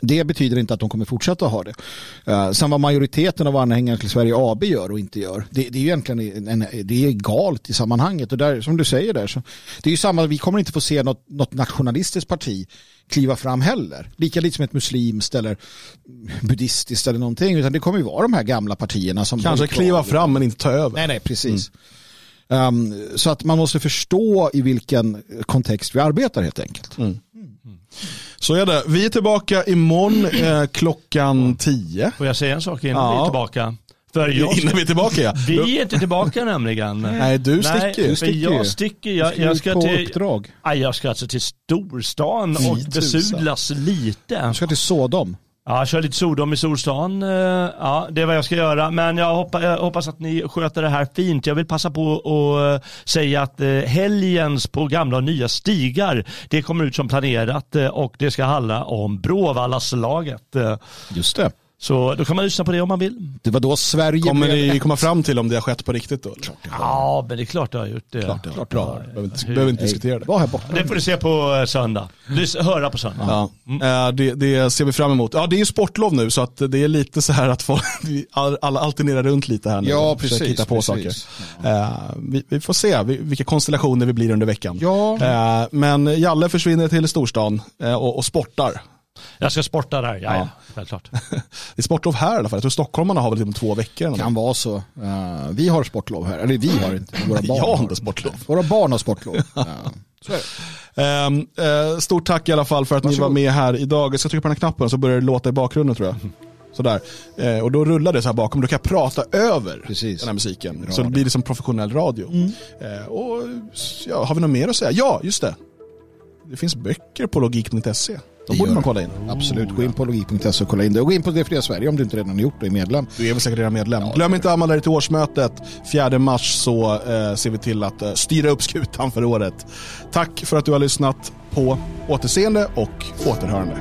det betyder inte att de kommer fortsätta ha det. Uh, sen vad majoriteten av anhängare till Sverige AB gör och inte gör, det, det är ju egentligen en, det är galet i sammanhanget. Och där, som du säger där, så, det är ju samma, vi kommer inte få se något, något nationalistiskt parti kliva fram heller. Lika lite som ett muslimskt eller buddhistiskt eller någonting, utan det kommer ju vara de här gamla partierna som Kanske kliva fram men inte ta över. Nej, nej, precis. Um, så att man måste förstå i vilken kontext vi arbetar helt enkelt. Så är det. Vi är tillbaka imorgon eh, klockan 10. Får jag säga en sak innan Ja. vi är tillbaka? För jag, Innan vi är tillbaka ja. vi är inte tillbaka nämligen. Nej, du sticker sticker ju. jag sticker. Jag, jag ska på till, uppdrag. Nej, jag ska alltså till storstan och besudlas lite. Jag ska till Sodom. Ja, kör lite Sodom i storstan. Eh, ja, det är vad jag ska göra. Men jag hoppas, jag hoppas att ni sköter det här fint. Jag vill passa på att eh, säga att eh, helgens på gamla och nya stigar, det kommer ut som planerat och det ska handla om Bråvallaslaget. Just det. Så då kan man lyssna på det om man vill. Det var då Sverige Kommer blev ni komma fram till om det har skett på riktigt då? Ja, men det är klart jag har gjort det. Klart, klart, bra. Behöver inte, behöver inte diskutera det. Var här borta. Det får du se på eh, söndag. Lys- höra på söndag. Ja, eh, det, det ser vi fram emot. Ja, det är ju sportlov nu så att det är lite så här att folk, alla alternerar runt lite här nu. Ja, precis, Hitta på precis. saker. Eh, vi, vi får se vi- vilka konstellationer vi blir under veckan. Ja. Men Jalle försvinner till storstan och, och sportar. Jag ska sporta där, ja, ja. Självklart. Det är sportlov här i alla fall. Jag tror stockholmarna har väl typ om två veckor. eller något. Kan vara så. Eh, vi har sportlov här. Eller vi har inte. Våra barn Jag har inte sportlov. Våra barn har sportlov. Ja. Så är det. Eh, stort tack i alla fall för att ni Varsågod. var med här idag. Jag ska trycka på den här knappen så börjar det låta i bakgrunden tror jag. Sådär. Eh, och då rullar det så här bakom, då kan jag prata över Precis. den här musiken. Radio. Så det blir det som professionell radio. Eh, och ja, Har vi något mer att säga? Ja, just det. Det finns böcker på logik.se. De Det borde man kolla in. Absolut, gå in på logik.se och kolla in det. Och gå in på Det fria Sverige om du inte redan har gjort det och är medlem. Du är väl säkert redan medlem. Glöm inte att anmäla dig till årsmötet. 4 mars så eh, ser vi till att eh, styra upp skutan för året. Tack för att du har lyssnat på återseende och återhörande.